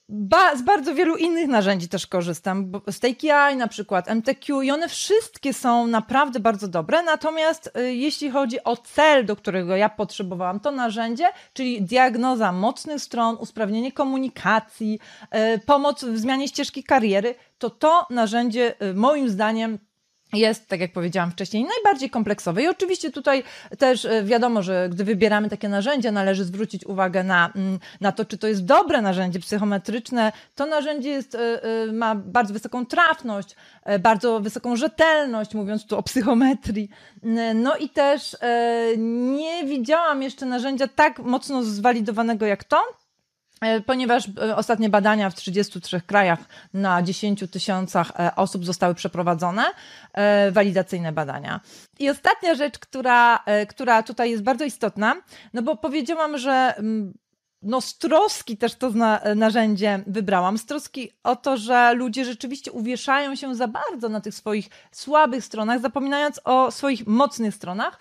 ba z bardzo wielu innych narzędzi też korzystam. Z TakeEye na przykład, MTQ i one wszystkie są naprawdę bardzo dobre. Natomiast y, jeśli chodzi o cel, do którego ja potrzebowałam, to narzędzie, czyli diagnoza mocnych stron, usprawnienie komunikacji, y, pomoc w zmianie ścieżki kariery, to to narzędzie y, moim zdaniem jest, tak jak powiedziałam wcześniej, najbardziej kompleksowy. I oczywiście tutaj też e, wiadomo, że gdy wybieramy takie narzędzia, należy zwrócić uwagę na, mm, na to, czy to jest dobre narzędzie psychometryczne. To narzędzie jest, e, e, ma bardzo wysoką trafność, bardzo wysoką rzetelność, mówiąc tu o psychometrii. No i też nie widziałam jeszcze narzędzia tak mocno zwalidowanego jak to. E, ponieważ e, ostatnie badania w 33 krajach na 10 tysiącach e, osób zostały przeprowadzone, walidacyjne badania. I ostatnia rzecz, która, która tutaj jest bardzo istotna, no bo powiedziałam, że mm, no z troski też to narzędzie wybrałam, z troski o to, że ludzie rzeczywiście uwieszają się za bardzo na tych swoich słabych stronach, zapominając o swoich mocnych stronach,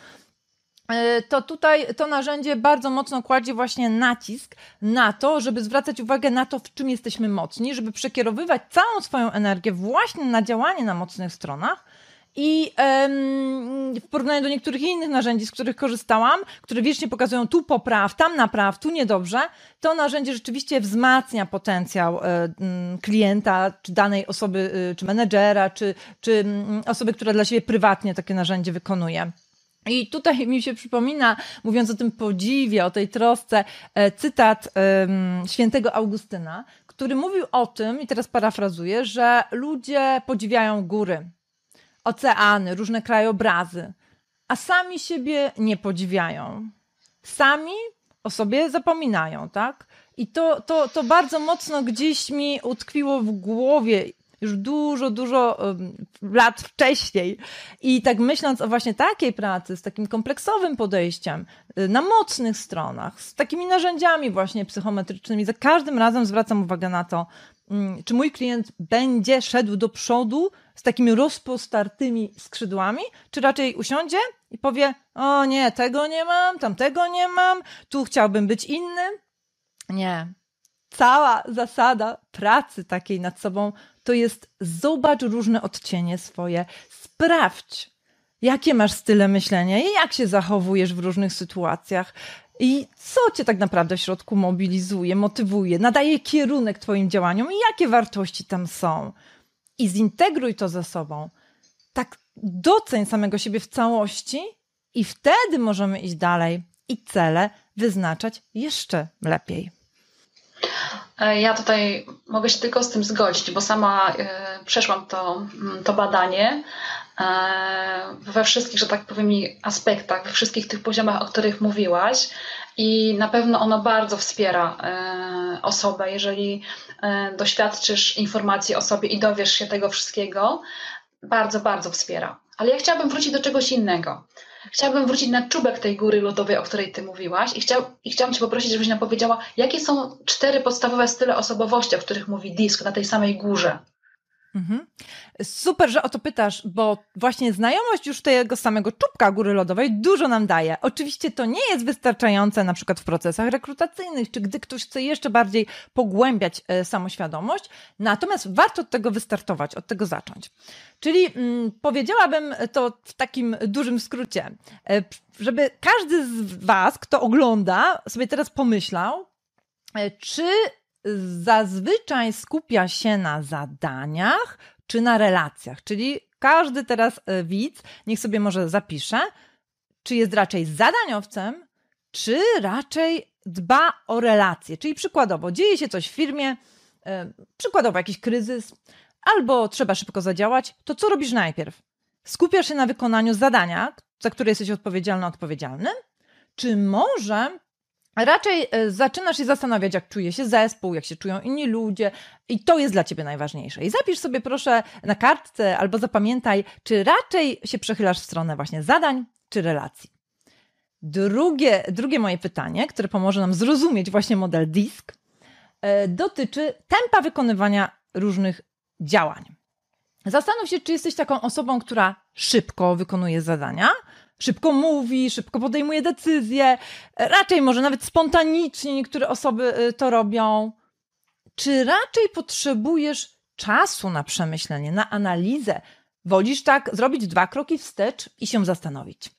to tutaj to narzędzie bardzo mocno kładzie właśnie nacisk na to, żeby zwracać uwagę na to, w czym jesteśmy mocni, żeby przekierowywać całą swoją energię właśnie na działanie na mocnych stronach. I w porównaniu do niektórych innych narzędzi, z których korzystałam, które wiecznie pokazują tu popraw, tam napraw, tu niedobrze, to narzędzie rzeczywiście wzmacnia potencjał e, klienta, czy danej osoby, e, czy menedżera, czy, czy osoby, która dla siebie prywatnie takie narzędzie wykonuje. I tutaj mi się przypomina, mówiąc o tym podziwie, o tej trosce, e, cytat świętego Augustyna, który mówił o tym, i teraz parafrazuję, że ludzie podziwiają góry, oceany, różne krajobrazy, a sami siebie nie podziwiają. Sami o sobie zapominają, tak? I to, to, to bardzo mocno gdzieś mi utkwiło w głowie już dużo, dużo lat wcześniej. I tak myśląc o właśnie takiej pracy, z takim kompleksowym podejściem, y, na mocnych stronach, z takimi narzędziami właśnie psychometrycznymi, za każdym razem zwracam uwagę na to, mm, czy mój klient będzie szedł do przodu z takimi rozpostartymi skrzydłami, czy raczej usiądzie i powie: O nie, tego nie mam, tamtego nie mam, tu chciałbym być inny. Nie. Cała zasada pracy takiej nad sobą to jest zobacz różne odcienie swoje, sprawdź, jakie masz style myślenia i jak się zachowujesz w różnych sytuacjach. I co cię tak naprawdę w środku mobilizuje, motywuje, nadaje kierunek twoim działaniom i jakie wartości tam są. I zintegruj to ze sobą. Tak doceń samego siebie w całości i wtedy możemy iść dalej i cele wyznaczać jeszcze lepiej. E, ja tutaj mogę się tylko z tym zgodzić, bo sama e, przeszłam to, mm, to badanie e, we wszystkich, że tak powiem, aspektach, we wszystkich tych poziomach, o których mówiłaś. I na pewno ono bardzo wspiera osobę, jeżeli doświadczysz informacji o sobie i dowiesz się tego wszystkiego. Bardzo, bardzo wspiera. Ale ja chciałabym wrócić do czegoś innego. Chciałabym wrócić na czubek tej góry lodowej, o której Ty mówiłaś, i, chciał, i chciałam Cię poprosić, żebyś nam powiedziała, jakie są cztery podstawowe style osobowości, o których mówi Disk na tej samej górze. Mhm. Super, że o to pytasz, bo właśnie znajomość już tego samego czubka góry lodowej dużo nam daje. Oczywiście to nie jest wystarczające na przykład w procesach rekrutacyjnych, czy gdy ktoś chce jeszcze bardziej pogłębiać e, samoświadomość, natomiast warto od tego wystartować, od tego zacząć. Czyli mm, powiedziałabym to w takim dużym skrócie, e, żeby każdy z Was, kto ogląda, sobie teraz pomyślał, e, czy zazwyczaj skupia się na zadaniach czy na relacjach. Czyli każdy teraz e, widz niech sobie może zapisze, czy jest raczej zadaniowcem, czy raczej dba o relacje. Czyli przykładowo dzieje się coś w firmie, e, przykładowo jakiś kryzys, albo trzeba szybko zadziałać, to co robisz najpierw? Skupiasz się na wykonaniu zadania, za które jesteś odpowiedzialny, odpowiedzialny? Czy może raczej e, zaczynasz się zastanawiać, jak czuje się zespół, jak się czują inni ludzie, i to jest dla ciebie najważniejsze. I zapisz sobie proszę na kartce albo zapamiętaj, czy raczej się przechylasz w stronę właśnie zadań czy relacji. Drugie, drugie moje pytanie, które pomoże nam zrozumieć właśnie model DISC, e, dotyczy tempa wykonywania różnych działań. Zastanów się, czy jesteś taką osobą, która szybko wykonuje zadania, szybko mówi, szybko podejmuje decyzje, raczej może nawet spontanicznie niektóre osoby y, to robią. Czy raczej potrzebujesz czasu na przemyślenie, na analizę? Wolisz tak zrobić dwa kroki wstecz i się zastanowić.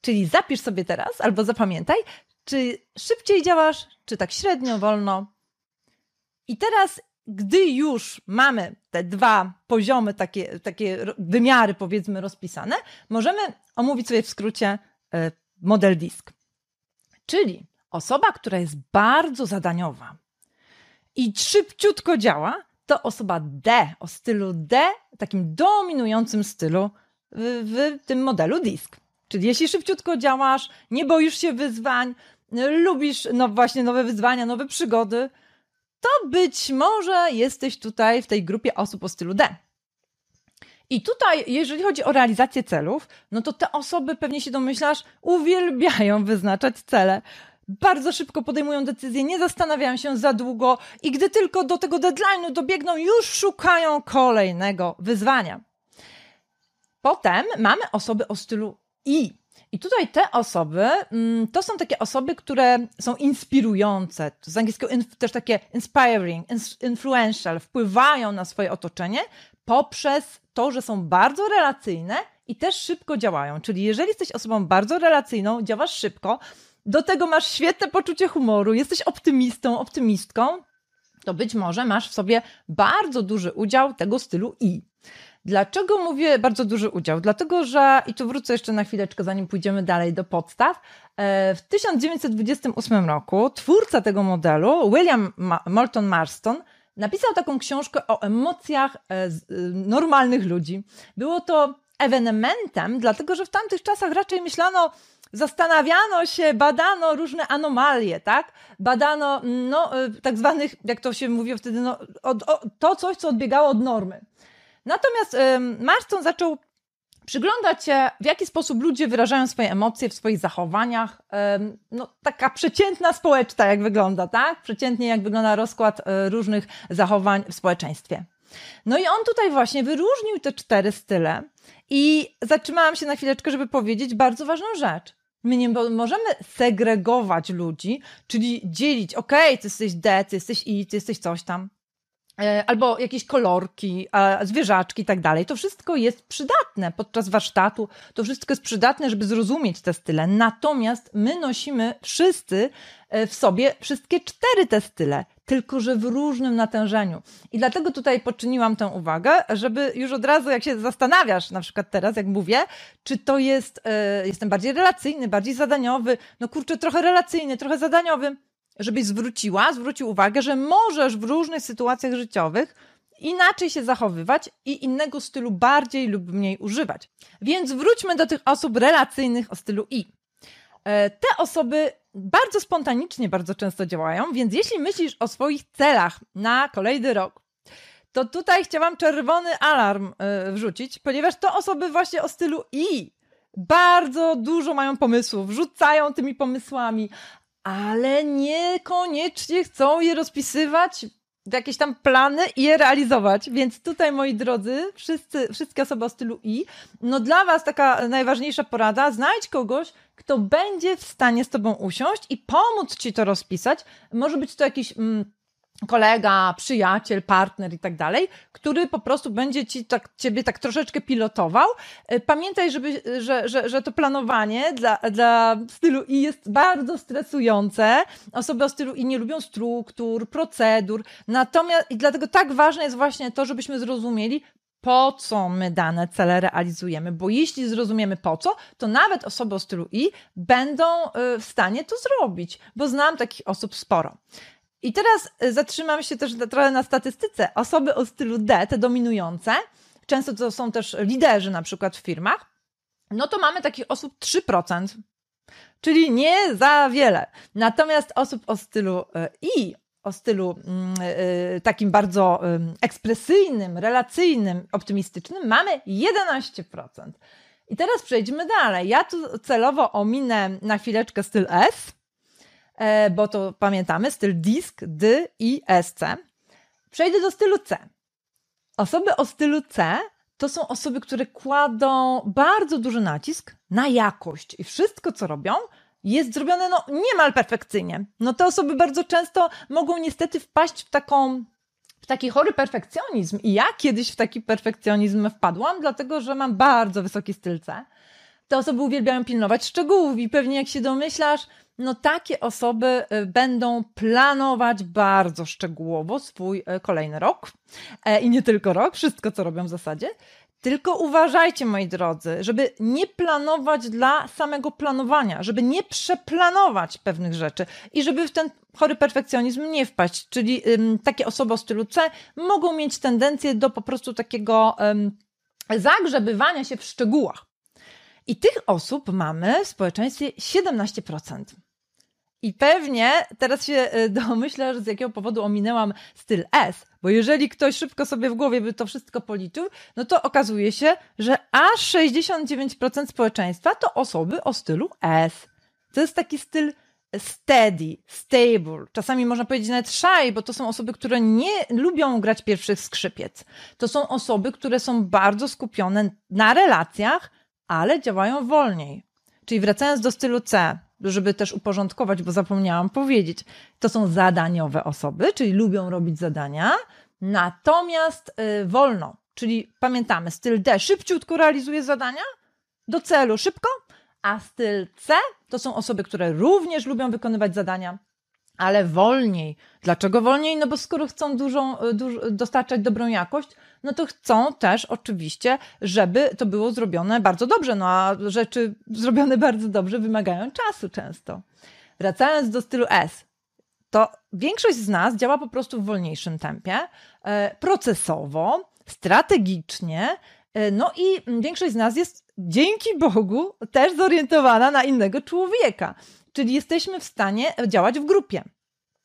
Czyli zapisz sobie teraz albo zapamiętaj, czy szybciej działasz, czy tak średnio, wolno. I teraz gdy już mamy te dwa poziomy, takie, takie wymiary, powiedzmy, rozpisane, możemy omówić sobie w skrócie e, model disk. Czyli osoba, która jest bardzo zadaniowa i szybciutko działa, to osoba D, o stylu D, takim dominującym stylu w, w tym modelu disk. Czyli jeśli szybciutko działasz, nie boisz się wyzwań, lubisz no właśnie nowe wyzwania, nowe przygody, to być może jesteś tutaj w tej grupie osób o stylu D. I tutaj, jeżeli chodzi o realizację celów, no to te osoby, pewnie się domyślasz, uwielbiają wyznaczać cele. Bardzo szybko podejmują decyzje, nie zastanawiają się za długo i gdy tylko do tego deadline'u dobiegną, już szukają kolejnego wyzwania. Potem mamy osoby o stylu I, i tutaj te osoby mm, to są takie osoby, które są inspirujące, z angielskiego też takie inspiring, influential, wpływają na swoje otoczenie poprzez to, że są bardzo relacyjne i też szybko działają. Czyli jeżeli jesteś osobą bardzo relacyjną, działasz szybko, do tego masz świetne poczucie humoru, jesteś optymistą, optymistką, to być może masz w sobie bardzo duży udział tego stylu i. Dlaczego mówię bardzo duży udział? Dlatego, że, i tu wrócę jeszcze na chwileczkę, zanim pójdziemy dalej do podstaw, e, w 1928 roku twórca tego modelu, William Moulton Marston, napisał taką książkę o emocjach e, e, normalnych ludzi. Było to ewenementem, dlatego że w tamtych czasach raczej myślano, zastanawiano się, badano różne anomalie, tak? Badano, no, tak zwanych, jak to się mówiło wtedy, no, od, o, to coś, co odbiegało od normy. Natomiast Marston zaczął przyglądać się, w jaki sposób ludzie wyrażają swoje emocje w swoich zachowaniach. No, taka przeciętna społeczna, jak wygląda, tak? Przeciętnie, jak wygląda rozkład e, różnych zachowań w społeczeństwie. No i on tutaj właśnie wyróżnił te cztery style i zatrzymałam się na chwileczkę, żeby powiedzieć bardzo ważną rzecz. My nie możemy segregować ludzi, czyli dzielić, okej, okay, ty jesteś D, ty jesteś I, ty jesteś coś tam. E, albo jakieś kolorki, zwierzaczki i tak dalej. To wszystko jest przydatne podczas warsztatu, to wszystko jest przydatne, żeby zrozumieć te style. Natomiast my nosimy wszyscy e, w sobie wszystkie cztery te style, tylko że w różnym natężeniu. I dlatego tutaj poczyniłam tę uwagę, żeby już od razu, jak się zastanawiasz, na przykład teraz, jak mówię, czy to jest, e, jestem bardziej relacyjny, bardziej zadaniowy, no kurczę, trochę relacyjny, trochę zadaniowy, żebyś zwróciła, zwrócił uwagę, że możesz w różnych sytuacjach życiowych inaczej się zachowywać i innego stylu bardziej lub mniej używać. Więc wróćmy do tych osób relacyjnych o stylu I. E, te osoby bardzo spontanicznie bardzo często działają, więc jeśli myślisz o swoich celach na kolejny rok, to tutaj chciałam czerwony alarm e, wrzucić, ponieważ to osoby właśnie o stylu I bardzo dużo mają pomysłów, rzucają tymi pomysłami, ale niekoniecznie chcą je rozpisywać jakieś tam plany i je realizować. Więc tutaj, moi drodzy, wszyscy, wszystkie osoby o stylu I, no dla Was taka najważniejsza porada, znajdź kogoś, kto będzie w stanie z Tobą usiąść i pomóc Ci to rozpisać. Może być to jakiś... Mm, kolega, przyjaciel, partner i tak dalej, który po prostu będzie ci tak, ciebie tak troszeczkę pilotował. E, pamiętaj, żeby, że, że, że to planowanie dla, dla stylu I jest bardzo stresujące. Osoby o stylu I nie lubią struktur, procedur. Natomiast i dlatego tak ważne jest właśnie to, żebyśmy zrozumieli, po co my dane cele realizujemy, bo jeśli zrozumiemy po co, to nawet osoby o stylu I będą e, w stanie to zrobić, bo znam takich osób sporo. I teraz y, zatrzymam się też trochę na statystyce. Osoby o stylu D, te dominujące, często to są też liderzy na przykład w firmach, no to mamy takich osób 3%, czyli nie za wiele. Natomiast osób o stylu y, I, o stylu mm, y, takim bardzo ekspresyjnym, relacyjnym, optymistycznym, mamy 11%. I teraz przejdźmy dalej. Ja tu celowo ominę na chwileczkę styl S, E, bo to pamiętamy, styl disk, D i SC. Przejdę do stylu C. Osoby o stylu C to są osoby, które kładą bardzo duży nacisk na jakość i wszystko, co robią, jest zrobione no, niemal perfekcyjnie. No te osoby bardzo często mogą niestety wpaść w taką w taki chory perfekcjonizm. I ja kiedyś w taki perfekcjonizm wpadłam, dlatego że mam bardzo wysoki styl C. Te osoby uwielbiają pilnować szczegółów i pewnie jak się domyślasz, no takie osoby y, będą planować bardzo szczegółowo swój y, kolejny rok e, i nie tylko rok, wszystko co robią w zasadzie. Tylko uważajcie, moi drodzy, żeby nie planować dla samego planowania, żeby nie przeplanować pewnych rzeczy i żeby w ten chory perfekcjonizm nie wpaść. Czyli takie osoby o stylu C mogą mieć tendencję do po prostu takiego zagrzebywania się w szczegółach. I tych osób mamy w społeczeństwie 17%. I pewnie teraz się e, domyślasz, z jakiego powodu ominęłam styl S, bo jeżeli ktoś szybko sobie w głowie by to wszystko policzył, no to okazuje się, że aż 69% społeczeństwa to osoby o stylu S. To jest taki styl steady, stable. Czasami można powiedzieć nawet shy, bo to są osoby, które nie lubią grać pierwszych skrzypiec. To są osoby, które są bardzo skupione na relacjach, ale działają wolniej. Czyli wracając do stylu C, żeby też uporządkować, bo zapomniałam powiedzieć, to są zadaniowe osoby, czyli lubią robić zadania, natomiast y, wolno, czyli pamiętamy, styl D szybciutko realizuje zadania, do celu szybko, a styl C to są osoby, które również lubią wykonywać zadania, ale wolniej. Dlaczego wolniej? No bo skoro chcą dużą, dużo, dostarczać dobrą jakość, no to chcą też oczywiście, żeby to było zrobione bardzo dobrze. No a rzeczy zrobione bardzo dobrze wymagają czasu często. Wracając do stylu S, to większość z nas działa po prostu w wolniejszym tempie, e, procesowo, strategicznie, e, no i większość z nas jest dzięki Bogu też zorientowana na innego człowieka. Czyli jesteśmy w stanie działać w grupie.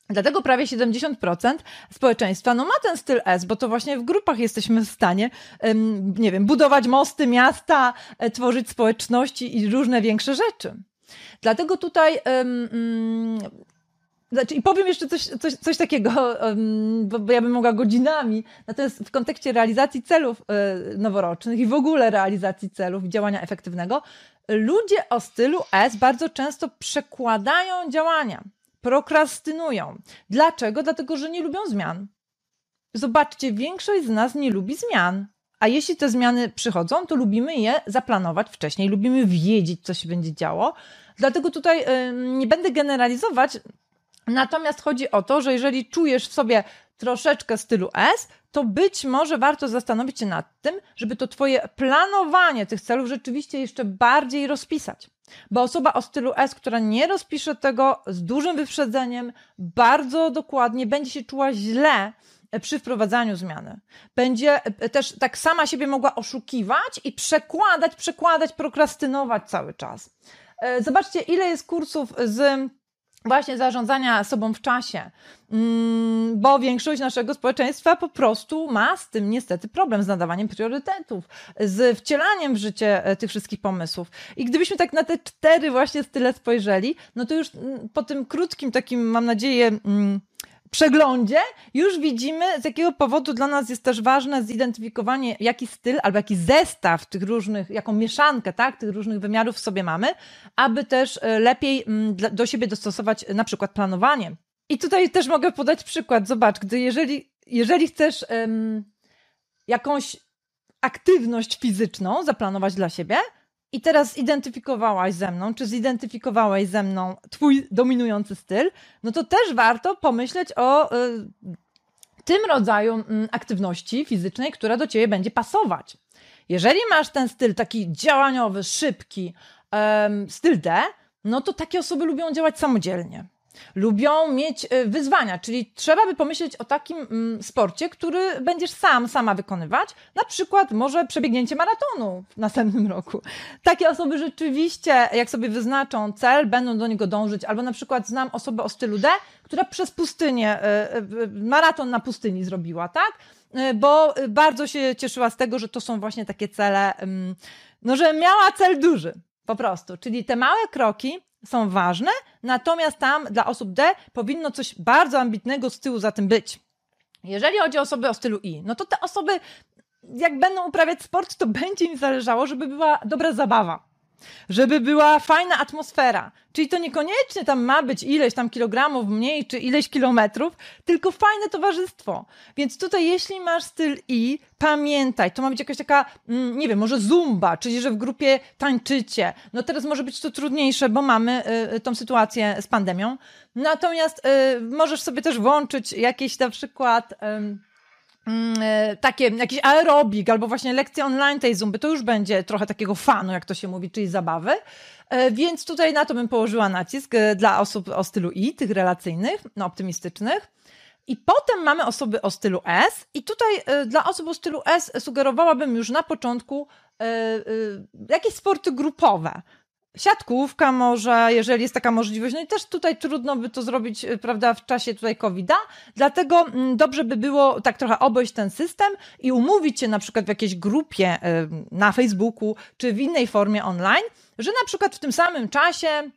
Dlatego prawie 70% społeczeństwa no, ma ten styl S, bo to właśnie w grupach jesteśmy w stanie, nie wiem, budować mosty, miasta, e, tworzyć społeczności i różne większe rzeczy. Dlatego tutaj um, znaczy, I powiem jeszcze coś, coś, coś takiego, bo, bo ja bym mogła godzinami, natomiast w kontekście realizacji celów e, noworocznych i w ogóle realizacji celów działania efektywnego, ludzie o stylu S bardzo często przekładają działania, prokrastynują. Dlaczego? Dlatego, że nie lubią zmian. zobaczcie, większość z nas nie lubi zmian. A jeśli te zmiany przychodzą, to lubimy je zaplanować wcześniej, lubimy wiedzieć, co się będzie działo. Dlatego tutaj nie będę generalizować, natomiast chodzi o to, że jeżeli czujesz w sobie troszeczkę stylu S, to być może warto zastanowić się nad tym, żeby to Twoje planowanie tych celów rzeczywiście jeszcze bardziej rozpisać. Bo osoba o stylu S, która nie rozpisze tego z dużym wyprzedzeniem, bardzo dokładnie, będzie się czuła źle przy wprowadzaniu zmiany. Będzie też tak sama siebie mogła oszukiwać i przekładać, przekładać, prokrastynować cały czas. E, zobaczcie, ile jest kursów z właśnie zarządzania sobą w czasie, mm, bo większość naszego społeczeństwa po prostu ma z tym niestety problem z nadawaniem priorytetów, z wcielaniem w życie e, tych wszystkich pomysłów. I gdybyśmy tak na te cztery właśnie style spojrzeli, no to już mm, po tym krótkim takim, mam nadzieję, mm, przeglądzie już widzimy, z jakiego powodu dla nas jest też ważne zidentyfikowanie, jaki styl albo jaki zestaw tych różnych, jaką mieszankę, tak, tych różnych wymiarów w sobie mamy, aby też e, lepiej mm, do siebie dostosować na przykład planowanie. I tutaj też mogę podać przykład. Zobacz, gdy jeżeli, jeżeli chcesz um, jakąś aktywność fizyczną zaplanować dla siebie, i teraz zidentyfikowałaś ze mną, czy zidentyfikowałeś ze mną twój dominujący styl, no to też warto pomyśleć o y, tym rodzaju y, aktywności fizycznej, która do ciebie będzie pasować. Jeżeli masz ten styl taki działaniowy, szybki, y, styl D, no to takie osoby lubią działać samodzielnie lubią mieć e, wyzwania, czyli trzeba by pomyśleć o takim mm, sporcie, który będziesz sam, sama wykonywać, na przykład może przebiegnięcie maratonu w następnym roku. Takie osoby rzeczywiście, jak sobie wyznaczą cel, będą do niego dążyć, albo na przykład znam osobę o stylu D, która przez pustynię, e, e, maraton na pustyni zrobiła, tak? Bo bardzo się cieszyła z tego, że to są właśnie takie cele, mm, no, że miała cel duży, po prostu. Czyli te małe kroki są ważne, natomiast tam dla osób D powinno coś bardzo ambitnego z tyłu za tym być. Jeżeli chodzi o osoby o stylu I, no to te osoby, jak będą uprawiać sport, to będzie im zależało, żeby była dobra zabawa żeby była fajna atmosfera. Czyli to niekoniecznie tam ma być ileś tam kilogramów mniej, czy ileś kilometrów, tylko fajne towarzystwo. Więc tutaj, jeśli masz styl I, pamiętaj, to ma być jakaś taka, mm, nie wiem, może zumba, czyli że w grupie tańczycie. No teraz może być to trudniejsze, bo mamy y, y tą sytuację z pandemią. Natomiast y, możesz sobie też włączyć jakieś na przykład. Y, takie, jakiś aerobik albo właśnie lekcje online tej zumby, to już będzie trochę takiego fanu, jak to się mówi, czyli zabawy. E, więc tutaj na to bym położyła nacisk e, dla osób o stylu I, tych relacyjnych, no optymistycznych. I potem mamy osoby o stylu S, i tutaj dla osób o stylu S sugerowałabym już na początku jakieś sporty grupowe siatkówka może, jeżeli jest taka możliwość. No i też tutaj trudno by to zrobić, y, prawda, w czasie tutaj COVID-a, dlatego mm, dobrze by było tak trochę obejść ten system i umówić się na przykład w jakiejś grupie y, na Facebooku czy w innej formie online, że na przykład w tym samym czasie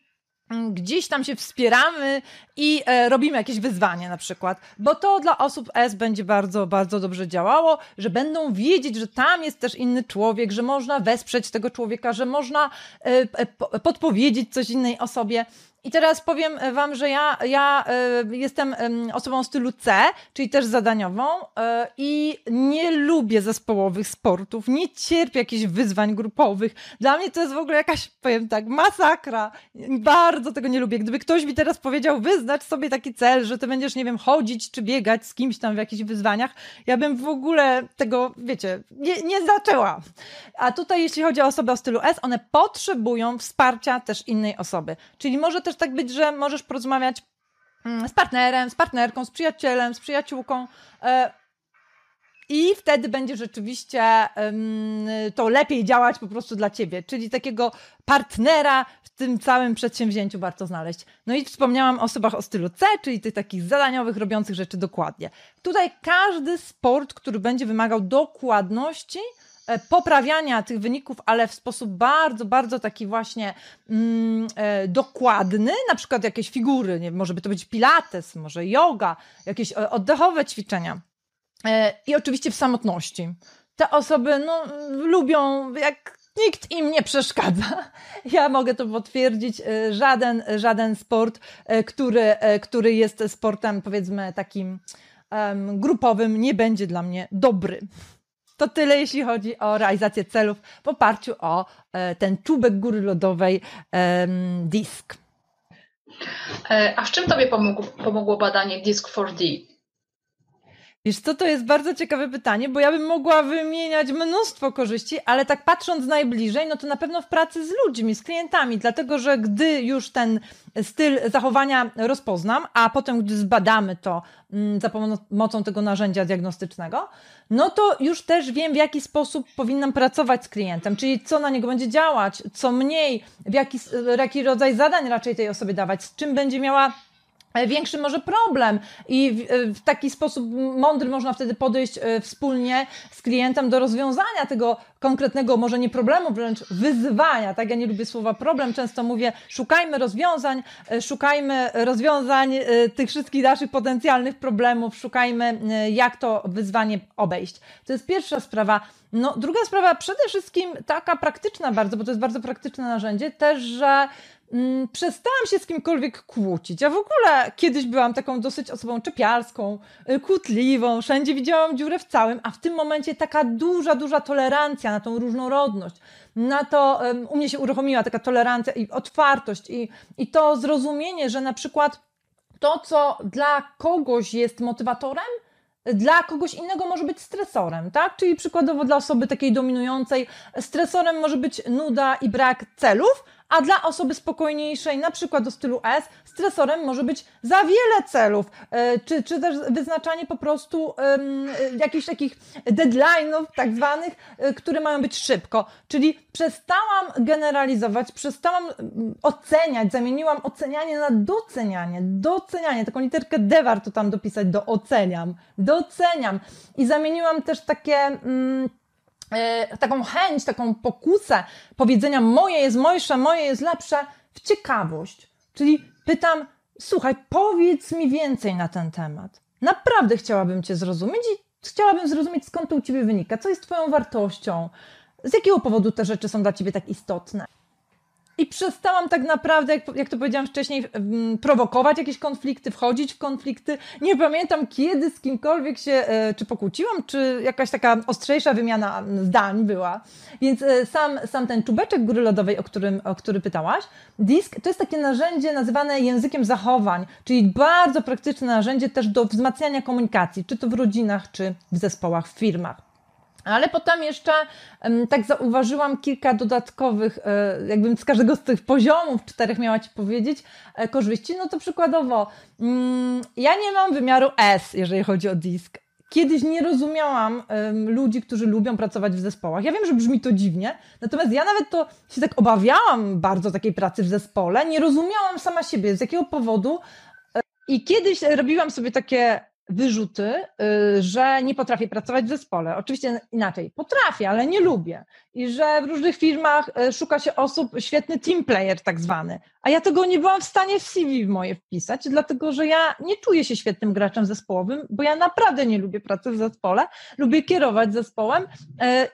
gdzieś tam się wspieramy i e, robimy jakieś wyzwanie na przykład, bo to dla osób S będzie bardzo, bardzo dobrze działało, że będą wiedzieć, że tam jest też inny człowiek, że można wesprzeć tego człowieka, że można e, e, podpowiedzieć coś innej osobie. I teraz powiem Wam, że ja, ja y, jestem osobą stylu C, czyli też zadaniową y, i nie lubię zespołowych sportów, nie cierpię jakichś wyzwań grupowych. Dla mnie to jest w ogóle jakaś, powiem tak, masakra. Bardzo tego nie lubię. Gdyby ktoś mi teraz powiedział, wyznacz sobie taki cel, że ty będziesz, nie wiem, chodzić czy biegać z kimś tam w jakichś wyzwaniach, ja bym w ogóle tego, wiecie, nie, nie zaczęła. A tutaj, jeśli chodzi o osoby o stylu S, one potrzebują wsparcia też innej osoby. Czyli może też też tak być, że możesz porozmawiać mm, z partnerem, z partnerką, z przyjacielem, z przyjaciółką. E, I wtedy będzie rzeczywiście to lepiej działać po prostu dla ciebie, czyli takiego partnera w tym całym przedsięwzięciu warto znaleźć. No i wspomniałam o osobach o stylu C, czyli tych takich zadaniowych, robiących rzeczy dokładnie. Tutaj każdy sport, który będzie wymagał dokładności, poprawiania tych wyników, ale w sposób bardzo, bardzo taki właśnie mm, e, dokładny, na przykład jakieś figury, nie, może by to być pilates, może yoga, jakieś e, oddechowe ćwiczenia. E, I oczywiście w samotności. Te osoby no, lubią, jak nikt im nie przeszkadza. Ja mogę to potwierdzić. E, żaden, żaden sport, który, który jest sportem, powiedzmy, takim um, grupowym nie będzie dla mnie dobry. To tyle, jeśli chodzi o realizację celów w oparciu o e, ten czubek góry lodowej disk. E, a w czym Tobie pomógł, pomogło badanie Disk 4D? Wiesz co, to jest bardzo ciekawe pytanie, bo ja bym mogła wymieniać mnóstwo korzyści, ale tak patrząc najbliżej, no to na pewno w pracy z ludźmi, z klientami, dlatego że gdy już ten styl zachowania rozpoznam, a potem gdy zbadamy to mm, za pomocą tego narzędzia diagnostycznego, no to już też wiem, w jaki sposób powinnam pracować z klientem, czyli co na niego będzie działać, co mniej, w jaki, jaki rodzaj zadań raczej tej osobie dawać, z czym będzie miała większy może problem i w, e, w, taki sposób mądry można wtedy podejść e, wspólnie z klientem do rozwiązania tego konkretnego, może nie problemu, wręcz wyzwania. Tak, ja nie lubię słowa problem, często mówię szukajmy rozwiązań, szukajmy rozwiązań tych wszystkich naszych potencjalnych problemów, szukajmy jak to wyzwanie obejść. To jest pierwsza sprawa. No, druga sprawa, przede wszystkim taka praktyczna bardzo, bo to jest bardzo praktyczne narzędzie, też, że mm, przestałam się z kimkolwiek kłócić. Ja w ogóle kiedyś byłam taką dosyć osobą czepialską, y, kłótliwą, wszędzie widziałam dziurę w całym, a w tym momencie taka duża, duża tolerancja na tą różnorodność, na to um, u mnie się uruchomiła taka tolerancja i otwartość i, i to zrozumienie, że na przykład to, co dla kogoś jest motywatorem, dla kogoś innego może być stresorem, tak? Czyli przykładowo dla osoby takiej dominującej stresorem może być nuda i brak celów, a dla osoby spokojniejszej, na przykład do stylu S, stresorem może być za wiele celów, e, czy, czy też wyznaczanie po prostu um, jakichś takich deadline'ów tak zwanych, e, które mają być szybko. Czyli przestałam generalizować, przestałam oceniać, zamieniłam ocenianie na docenianie, docenianie, taką literkę D warto tam dopisać, do oceniam, doceniam i zamieniłam też takie... Mm, taką chęć, taką pokusę powiedzenia moje jest mojsze, moje jest lepsze w ciekawość. Czyli pytam, słuchaj, powiedz mi więcej na ten temat. Naprawdę chciałabym Cię zrozumieć i chciałabym zrozumieć, skąd to u Ciebie wynika, co jest Twoją wartością, z jakiego powodu te rzeczy są dla Ciebie tak istotne. I przestałam tak naprawdę, jak, jak to powiedziałam wcześniej, prowokować jakieś konflikty, wchodzić w konflikty. Nie pamiętam, kiedy z kimkolwiek się e, czy pokłóciłam, czy jakaś taka ostrzejsza wymiana zdań była. Więc e, sam, sam ten czubeczek góry lodowej, o, którym, o który pytałaś, disk, to jest takie narzędzie nazywane językiem zachowań, czyli bardzo praktyczne narzędzie też do wzmacniania komunikacji, czy to w rodzinach, czy w zespołach, w firmach. Ale potem jeszcze tak zauważyłam kilka dodatkowych, e, jakbym z każdego z tych poziomów czterech miała Ci powiedzieć, e, korzyści. No to przykładowo, mm, ja nie mam wymiaru S, jeżeli chodzi o disk. Kiedyś nie rozumiałam ludzi, którzy lubią pracować w zespołach. Ja wiem, że brzmi to dziwnie, natomiast ja nawet to się tak obawiałam bardzo takiej pracy w zespole. Nie rozumiałam sama siebie, z jakiego powodu. E, I kiedyś robiłam sobie takie wyrzuty, y, że nie potrafię pracować w zespole. Oczywiście inaczej, potrafię, ale nie lubię. I że w różnych firmach y, szuka się osób, świetny team player tak zwany. A ja tego nie byłam w stanie w CV moje wpisać, dlatego że ja nie czuję się świetnym graczem zespołowym, bo ja naprawdę nie lubię pracy w zespole. Lubię kierować zespołem y,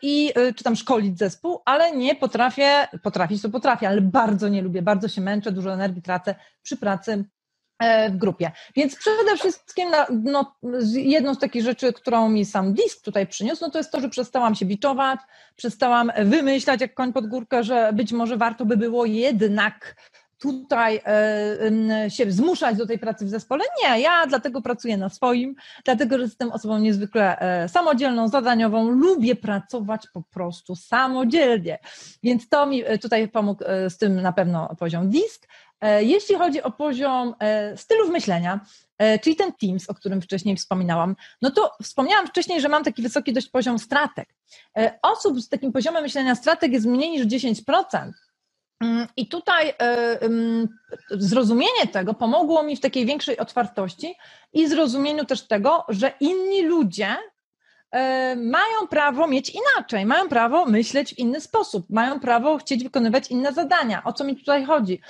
i czy tam szkolić zespół, ale nie potrafię, potrafić to potrafię, ale bardzo nie lubię, bardzo się męczę, dużo energii tracę przy pracy w grupie. Więc przede wszystkim no, jedną z takich rzeczy, którą mi sam disk tutaj przyniósł, no to jest to, że przestałam się biczować, przestałam wymyślać jak koń pod górkę, że być może warto by było jednak tutaj e, się zmuszać do tej pracy w zespole. Nie, ja dlatego pracuję na swoim, dlatego że jestem osobą niezwykle e, samodzielną, zadaniową, lubię pracować po prostu samodzielnie. Więc to mi tutaj pomógł z tym na pewno poziom disk. E, jeśli chodzi o poziom e, stylów myślenia, e, czyli ten Teams, o którym wcześniej wspominałam, no to wspomniałam wcześniej, że mam taki wysoki dość poziom stratek. Osób z takim poziomem myślenia stratek jest mniej niż 10%. Mm, I tutaj zrozumienie tego pomogło mi w takiej większej otwartości i zrozumieniu też tego, że inni ludzie mają prawo mieć inaczej, mają prawo myśleć w inny sposób, mają prawo chcieć wykonywać inne zadania. O co mi tutaj chodzi?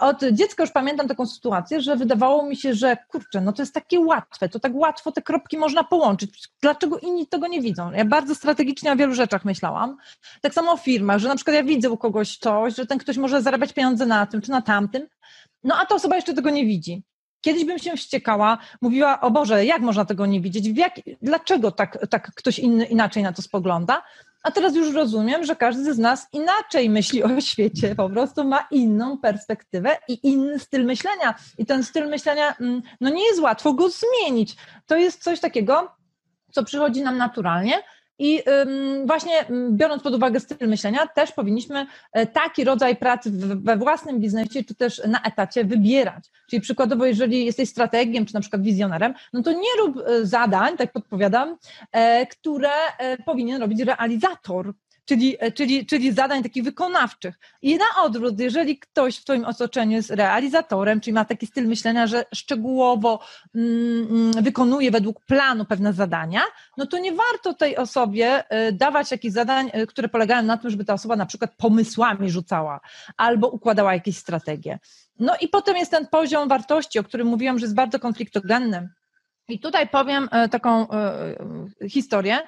Od dziecka już pamiętam taką sytuację, że wydawało mi się, że kurczę, no to jest takie łatwe, to tak łatwo te kropki można połączyć. Dlaczego inni tego nie widzą? Ja bardzo strategicznie o wielu rzeczach myślałam. Tak samo o firmach, że na przykład ja widzę u kogoś coś, że ten ktoś może zarabiać pieniądze na tym czy na tamtym, no a ta osoba jeszcze tego nie widzi. Kiedyś bym się wściekała, mówiła, o Boże, jak można tego nie widzieć? Jak, dlaczego tak, tak ktoś inny inaczej na to spogląda? A teraz już rozumiem, że każdy z nas inaczej myśli o świecie, po prostu ma inną perspektywę i inny styl myślenia. I ten styl myślenia, mm, no nie jest łatwo go zmienić. To jest coś takiego, co przychodzi nam naturalnie, i właśnie biorąc pod uwagę styl myślenia, też powinniśmy e, taki rodzaj pracy we własnym biznesie, czy też na etacie wybierać. Czyli przykładowo, jeżeli jesteś strategiem, czy na przykład wizjonerem, no to nie rób e, zadań, tak podpowiadam, e, które powinien robić realizator czyli, e, czyli, czyli zadań takich wykonawczych. I na odwrót, jeżeli ktoś w Twoim otoczeniu jest realizatorem, czyli ma taki styl myślenia, że szczegółowo mm, mm, wykonuje według planu pewne zadania, no to nie warto tej osobie e, dawać jakichś zadań, e, które polegają na tym, żeby ta osoba na przykład pomysłami rzucała albo układała jakieś strategie. No i potem jest ten poziom wartości, o którym mówiłam, że jest bardzo konfliktogenny. I tutaj powiem taką historię,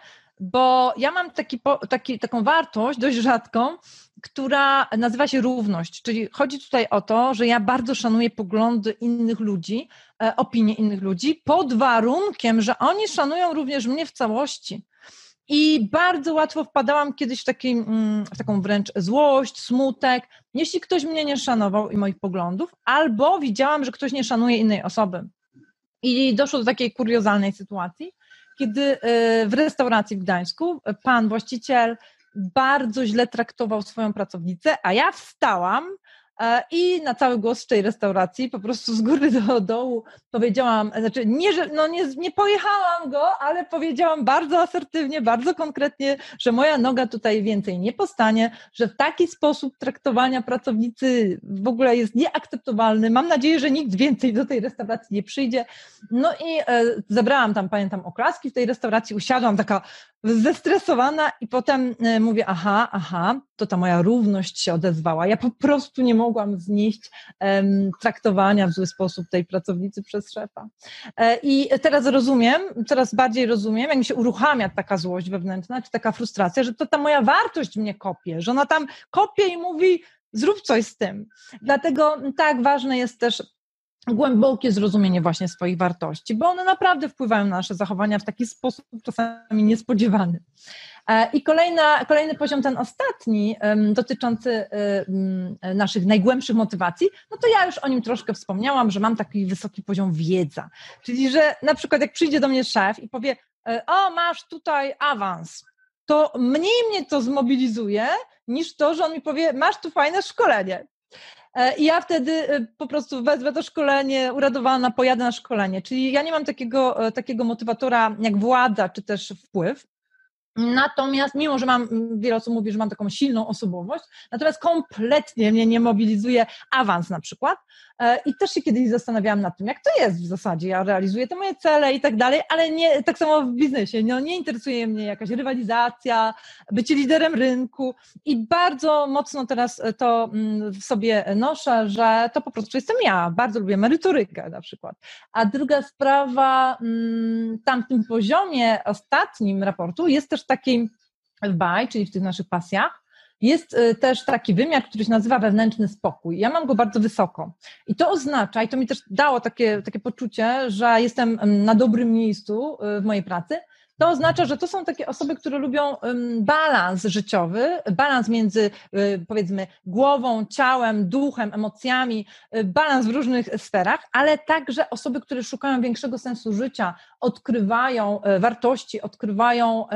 bo ja mam taki, taki, taką wartość dość rzadką, która nazywa się równość. Czyli chodzi tutaj o to, że ja bardzo szanuję poglądy innych ludzi, e, opinie innych ludzi, pod warunkiem, że oni szanują również mnie w całości. I bardzo łatwo wpadałam kiedyś w, taki, mm, w taką wręcz złość, smutek, jeśli ktoś mnie nie szanował i moich poglądów, albo widziałam, że ktoś nie szanuje innej osoby. I doszło do takiej kuriozalnej sytuacji, kiedy e, w restauracji w Gdańsku pan właściciel bardzo źle traktował swoją pracownicę, a ja wstałam E, I na cały głos z tej restauracji, po prostu z góry do dołu powiedziałam, znaczy nie, że, no nie, nie pojechałam go, ale powiedziałam bardzo asertywnie, bardzo konkretnie, że moja noga tutaj więcej nie postanie, że w taki sposób traktowania pracownicy w ogóle jest nieakceptowalny. Mam nadzieję, że nikt więcej do tej restauracji nie przyjdzie. No i e, zebrałam tam, pamiętam, oklaski w tej restauracji, usiadłam taka zestresowana i potem e, mówię, aha, aha, to ta moja równość się odezwała. Ja po prostu nie mogłam znieść um, traktowania w zły sposób tej pracownicy przez szefa. E, I teraz rozumiem, coraz bardziej rozumiem, jak mi się uruchamia taka złość wewnętrzna, czy taka frustracja, że to ta moja wartość mnie kopie, że ona tam kopie i mówi, zrób coś z tym. Dlatego tak ważne jest też głębokie zrozumienie właśnie swoich wartości, bo one naprawdę wpływają na nasze zachowania w taki sposób czasami niespodziewany. E, I kolejna, kolejny poziom, ten ostatni, dotyczący naszych najgłębszych motywacji, no to ja już o nim troszkę wspomniałam, że mam taki wysoki poziom wiedza. Czyli, że na przykład jak przyjdzie do mnie szef i powie, e, o masz tutaj awans, to mniej mnie to zmobilizuje, niż to, że on mi powie, masz tu fajne szkolenie. E, I ja wtedy e, po prostu wezmę to szkolenie, uradowana, pojadę na szkolenie. Czyli ja nie mam takiego, e, takiego motywatora jak władza czy też wpływ. Natomiast, mimo że mam, wiele osób mówi, że mam taką silną osobowość, natomiast kompletnie mnie nie mobilizuje awans na przykład. E, I też się kiedyś zastanawiałam nad tym, jak to jest w zasadzie. Ja realizuję te moje cele i tak dalej, ale nie, tak samo w biznesie. No, nie interesuje mnie jakaś rywalizacja, bycie liderem rynku i bardzo mocno teraz to mm, w sobie noszę, że to po prostu jestem ja. Bardzo lubię merytorykę na przykład. A druga sprawa, mm, tam w tym poziomie ostatnim raportu jest też taki w BAJ, czyli w tych naszych pasjach, jest y, też taki wymiar, który się nazywa wewnętrzny spokój. Ja mam go bardzo wysoko. I to oznacza, i to mi też dało takie, takie poczucie, że jestem mm, na dobrym miejscu y, w mojej pracy, to oznacza, że to są takie osoby, które lubią balans życiowy, balans między y, powiedzmy głową, ciałem, duchem, emocjami, y, balans w różnych sferach, ale także osoby, które szukają większego sensu życia, odkrywają y, wartości, odkrywają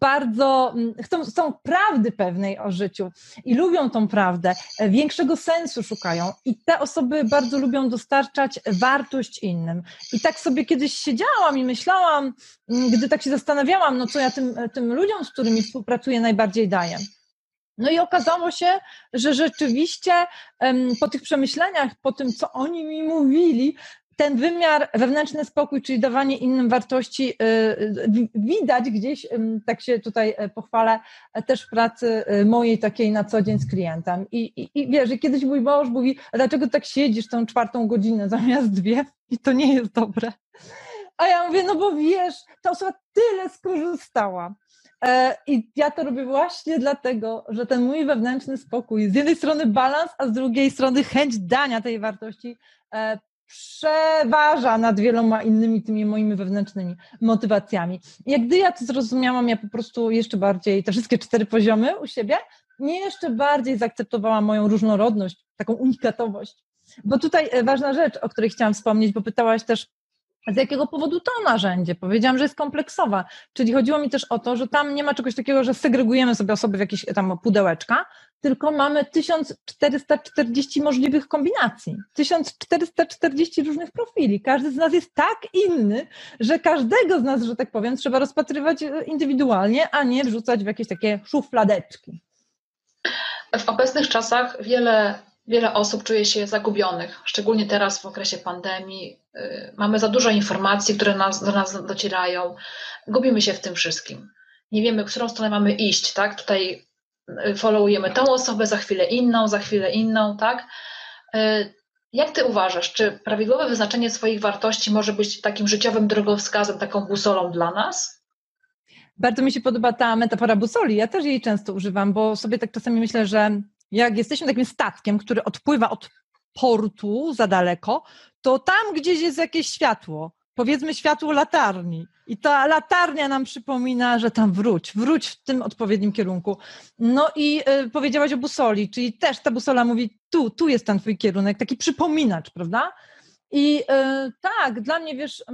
bardzo, chcą, chcą prawdy pewnej o życiu i lubią tą prawdę, większego sensu szukają i te osoby bardzo lubią dostarczać wartość innym. I tak sobie kiedyś siedziałam i myślałam, gdy tak się zastanawiałam, no co ja tym, tym ludziom, z którymi współpracuję, najbardziej daję. No i okazało się, że rzeczywiście po tych przemyśleniach, po tym, co oni mi mówili, ten wymiar wewnętrzny spokój, czyli dawanie innym wartości, y, y, widać gdzieś, tak się tutaj e, pochwalę, e, też w pracy e, mojej takiej na co dzień z klientem. I, i, i wiesz, kiedyś mój mąż mówi, dlaczego tak siedzisz tą czwartą godzinę zamiast dwie? I to nie jest dobre. A ja mówię, no bo wiesz, ta osoba tyle skorzystała. E, I ja to robię właśnie dlatego, że ten mój wewnętrzny spokój, z jednej strony balans, a z drugiej strony chęć dania tej wartości, przeważa nad wieloma innymi tymi moimi wewnętrznymi motywacjami. Jak gdy ja to zrozumiałam, ja po prostu jeszcze bardziej te wszystkie cztery poziomy u siebie, nie jeszcze bardziej zaakceptowałam moją różnorodność, taką unikatowość. Bo tutaj e, ważna rzecz, o której chciałam wspomnieć, bo pytałaś też z jakiego powodu to narzędzie? Powiedziałam, że jest kompleksowa, czyli chodziło mi też o to, że tam nie ma czegoś takiego, że segregujemy sobie osoby w jakieś tam pudełeczka, tylko mamy 1440 możliwych kombinacji, 1440 różnych profili. Każdy z nas jest tak inny, że każdego z nas, że tak powiem, trzeba rozpatrywać indywidualnie, a nie wrzucać w jakieś takie szufladeczki. W obecnych czasach wiele Wiele osób czuje się zagubionych, szczególnie teraz w okresie pandemii. Y, mamy za dużo informacji, które nas, do nas docierają. Gubimy się w tym wszystkim. Nie wiemy, w którą stronę mamy iść, tak? Tutaj y, followujemy tą osobę, za chwilę inną, za chwilę inną, tak? Y, jak ty uważasz, czy prawidłowe wyznaczenie swoich wartości może być takim życiowym drogowskazem, taką busolą dla nas? Bardzo mi się podoba ta metafora busoli. Ja też jej często używam, bo sobie tak czasami myślę, że jak jesteśmy takim statkiem, który odpływa od portu za daleko, to tam gdzieś jest jakieś światło, powiedzmy światło latarni. I ta latarnia nam przypomina, że tam wróć, wróć w tym odpowiednim kierunku. No i y, powiedziałaś o busoli, czyli też ta busola mówi, tu, tu jest ten twój kierunek, taki przypominacz, prawda? I y, tak, dla mnie, wiesz, y,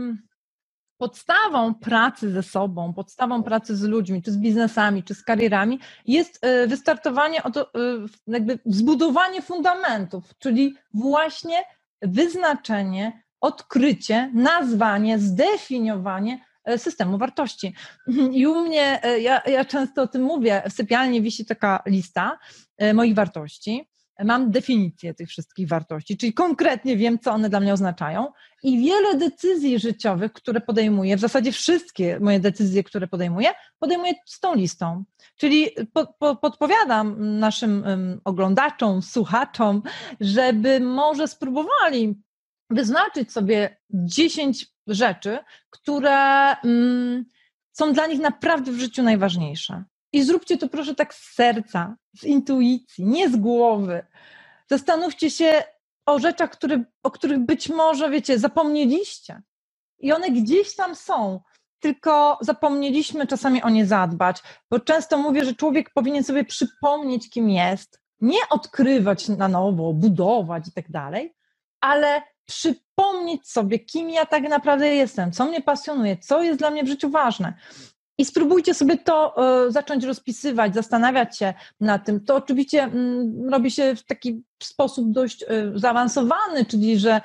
podstawą pracy ze sobą, podstawą pracy z ludźmi, czy z biznesami, czy z karierami jest e, wystartowanie, e, jakby zbudowanie fundamentów, czyli właśnie wyznaczenie, odkrycie, nazwanie, zdefiniowanie e, systemu wartości. I u mnie, ja, ja często o tym mówię, w sypialni wisi taka lista moich wartości mam definicję tych wszystkich wartości, czyli konkretnie wiem, co one dla mnie oznaczają i wiele decyzji życiowych, które podejmuję, w zasadzie wszystkie moje decyzje, które podejmuję, podejmuję z tą listą. Czyli po, po, podpowiadam naszym um, oglądaczom, słuchaczom, żeby może spróbowali wyznaczyć sobie 10 rzeczy, które um, są dla nich naprawdę w życiu najważniejsze. I zróbcie to proszę tak z serca, z intuicji, nie z głowy. Zastanówcie się o rzeczach, które, o których być może, wiecie, zapomnieliście. I one gdzieś tam są, tylko zapomnieliśmy czasami o nie zadbać, bo często mówię, że człowiek powinien sobie przypomnieć, kim jest, nie odkrywać na nowo, budować i tak dalej, ale przypomnieć sobie, kim ja tak naprawdę jestem, co mnie pasjonuje, co jest dla mnie w życiu ważne. I spróbujcie sobie to e, zacząć rozpisywać, zastanawiać się nad tym. To oczywiście mm, robi się w taki sposób dość e, zaawansowany, czyli że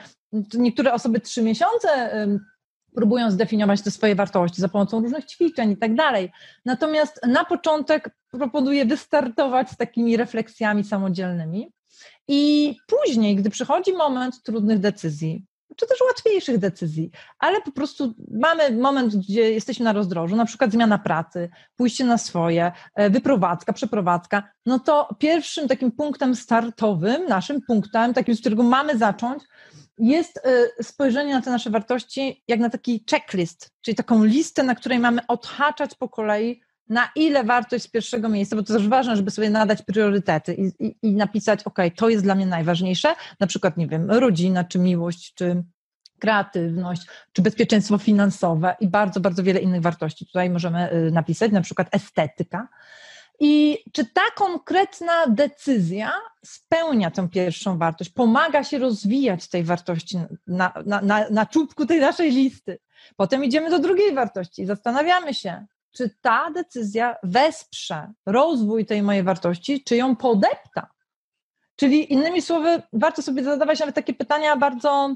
niektóre osoby trzy miesiące próbują zdefiniować te swoje wartości za pomocą różnych ćwiczeń i tak dalej. Natomiast na początek proponuję wystartować z takimi refleksjami samodzielnymi. I później, gdy przychodzi moment trudnych decyzji, czy też łatwiejszych decyzji, ale po prostu mamy moment, gdzie jesteśmy na rozdrożu, na przykład zmiana pracy, pójście na swoje, e, wyprowadzka, przeprowadzka, no to pierwszym takim punktem startowym, naszym punktem, takim, z którego mamy zacząć, jest e, spojrzenie na te nasze wartości jak na taki checklist, czyli taką listę, na której mamy odhaczać po kolei na ile wartość z pierwszego miejsca, bo to też ważne, żeby sobie nadać priorytety i, i, i napisać, ok, to jest dla mnie najważniejsze, na przykład, nie wiem, rodzina, czy miłość, czy kreatywność, czy bezpieczeństwo finansowe i bardzo, bardzo wiele innych wartości tutaj możemy y, napisać, na przykład estetyka. I czy ta konkretna decyzja spełnia tę pierwszą wartość, pomaga się rozwijać tej wartości na, na, na, na czubku tej naszej listy? Potem idziemy do drugiej wartości, zastanawiamy się, czy ta decyzja wesprze rozwój tej mojej wartości, czy ją podepta. Czyli innymi słowy, warto sobie zadawać nawet takie pytania bardzo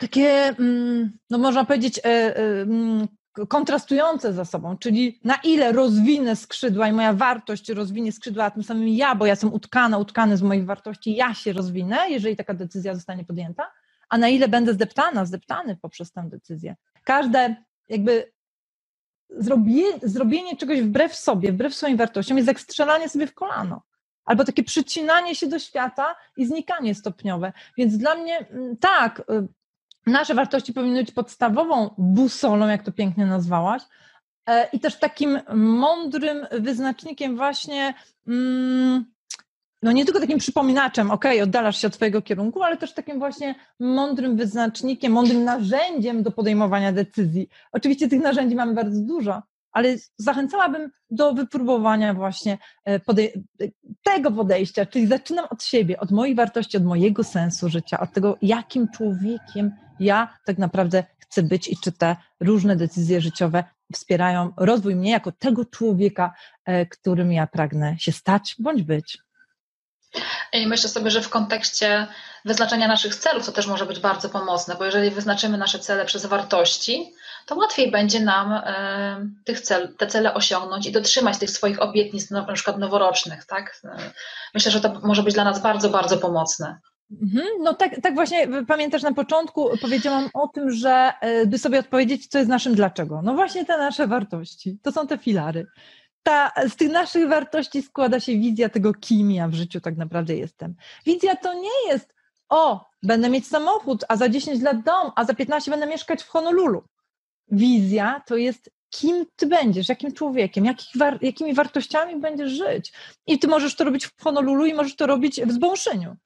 takie, mm, no można powiedzieć, e, e, mm, kontrastujące ze sobą, czyli na ile rozwinę skrzydła i moja wartość rozwinie skrzydła, a tym samym ja, bo ja jestem utkana, utkany z moich wartości, ja się rozwinę, jeżeli taka decyzja zostanie podjęta, a na ile będę zdeptana, zdeptany poprzez tę decyzję. Każde jakby zrobienie, zrobienie czegoś wbrew sobie, wbrew swoim wartościom jest jak strzelanie sobie w kolano. Albo takie przycinanie się do świata i znikanie stopniowe. Więc dla mnie mm, tak, y, nasze wartości powinny być podstawową busolą, jak to pięknie nazwałaś, e, i też takim mądrym wyznacznikiem właśnie mm, no nie tylko takim przypominaczem, ok, oddalasz się od twojego kierunku, ale też takim właśnie mądrym wyznacznikiem, mądrym narzędziem do podejmowania decyzji. Oczywiście tych narzędzi mamy bardzo dużo, ale zachęcałabym do wypróbowania właśnie e, podej tego podejścia, czyli zaczynam od siebie, od moich wartości, od mojego sensu życia, od tego, jakim człowiekiem ja tak naprawdę chcę być i czy te różne decyzje życiowe wspierają rozwój mnie jako tego człowieka, e, którym ja pragnę się stać bądź być. I myślę sobie, że w kontekście wyznaczenia naszych celów to też może być bardzo pomocne, bo jeżeli wyznaczymy nasze cele przez wartości, to łatwiej będzie nam e, tych cel, te cele osiągnąć i dotrzymać tych swoich obietnic, na przykład noworocznych. Tak? E, myślę, że to może być dla nas bardzo, bardzo pomocne. Mhm. No tak, tak właśnie pamiętasz na początku powiedziałam o tym, że e, by sobie odpowiedzieć, co jest naszym dlaczego. No właśnie te nasze wartości, to są te filary. Ta, z tych naszych wartości składa się wizja tego, kim ja w życiu tak naprawdę jestem. Wizja to nie jest, o, będę mieć samochód, a za 10 lat dom, a za 15 będę mieszkać w Honolulu. Wizja to jest, kim ty będziesz, jakim człowiekiem, jakich jakimi wartościami będziesz żyć. I ty możesz to robić w Honolulu i możesz to robić w Zbąszyniu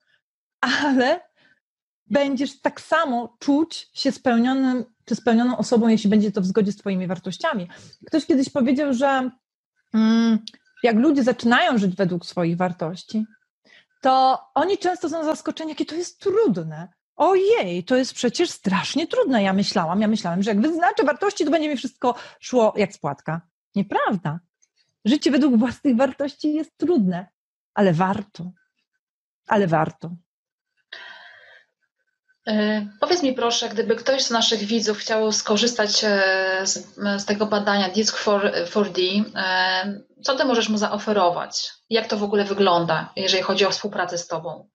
ale będziesz tak samo czuć się spełnionym czy spełnioną osobą, jeśli będzie to w zgodzie z Twoimi wartościami. Ktoś kiedyś powiedział, że jak ludzie zaczynają żyć według swoich wartości, to oni często są zaskoczeni, jakie to jest trudne. Ojej, to jest przecież strasznie trudne. Ja myślałam, ja myślałam, że jak wyznaczę wartości, to będzie mi wszystko szło jak spłatka. Nieprawda. Życie według własnych wartości jest trudne, ale warto. Ale warto. E, powiedz mi proszę, gdyby ktoś z naszych widzów chciał skorzystać e, z, z tego badania DISC 4D, e, co ty możesz mu zaoferować? Jak to w ogóle wygląda, jeżeli chodzi o współpracę z tobą?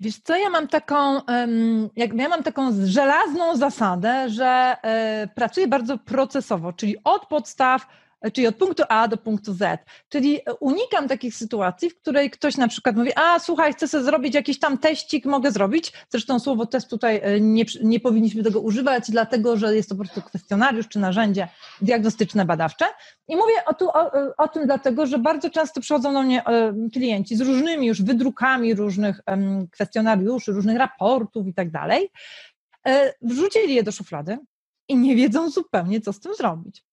Wiesz co, ja mam taką, jak ja mam taką żelazną zasadę, że pracuję bardzo procesowo, czyli od podstaw czyli od punktu A do punktu Z. Czyli unikam takich sytuacji, w której ktoś na przykład mówi, a słuchaj, chcę sobie zrobić jakiś tam teścik, mogę zrobić. Zresztą słowo test tutaj e, nie, nie powinniśmy tego używać, dlatego że jest to po prostu kwestionariusz czy narzędzie diagnostyczne, badawcze. I mówię o, tu, o, o tym dlatego, że bardzo często przychodzą do mnie e, klienci z różnymi już wydrukami różnych kwestionariuszy, różnych raportów i tak dalej. E, wrzucili je do szuflady i nie wiedzą zupełnie, co z tym zrobić.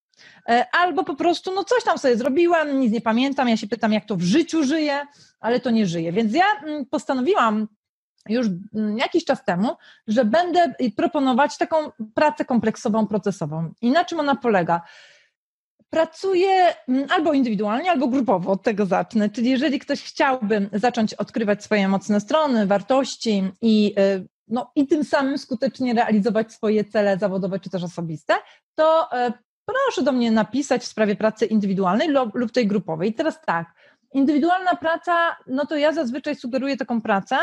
E, albo po prostu, no coś tam sobie zrobiłam, nic nie pamiętam, ja się pytam, jak to w życiu żyje, ale to nie żyje. Więc ja mm, postanowiłam już mm, jakiś czas temu, że będę proponować taką pracę kompleksową, procesową. I na czym ona polega? Pracuję mm, albo indywidualnie, albo grupowo, od tego zacznę. Czyli jeżeli ktoś chciałby zacząć odkrywać swoje mocne strony, wartości i y, no, i tym samym skutecznie realizować swoje cele zawodowe czy też osobiste, to y, proszę do mnie napisać w sprawie pracy indywidualnej lub tej grupowej. I teraz tak, indywidualna praca, no to ja zazwyczaj sugeruję taką pracę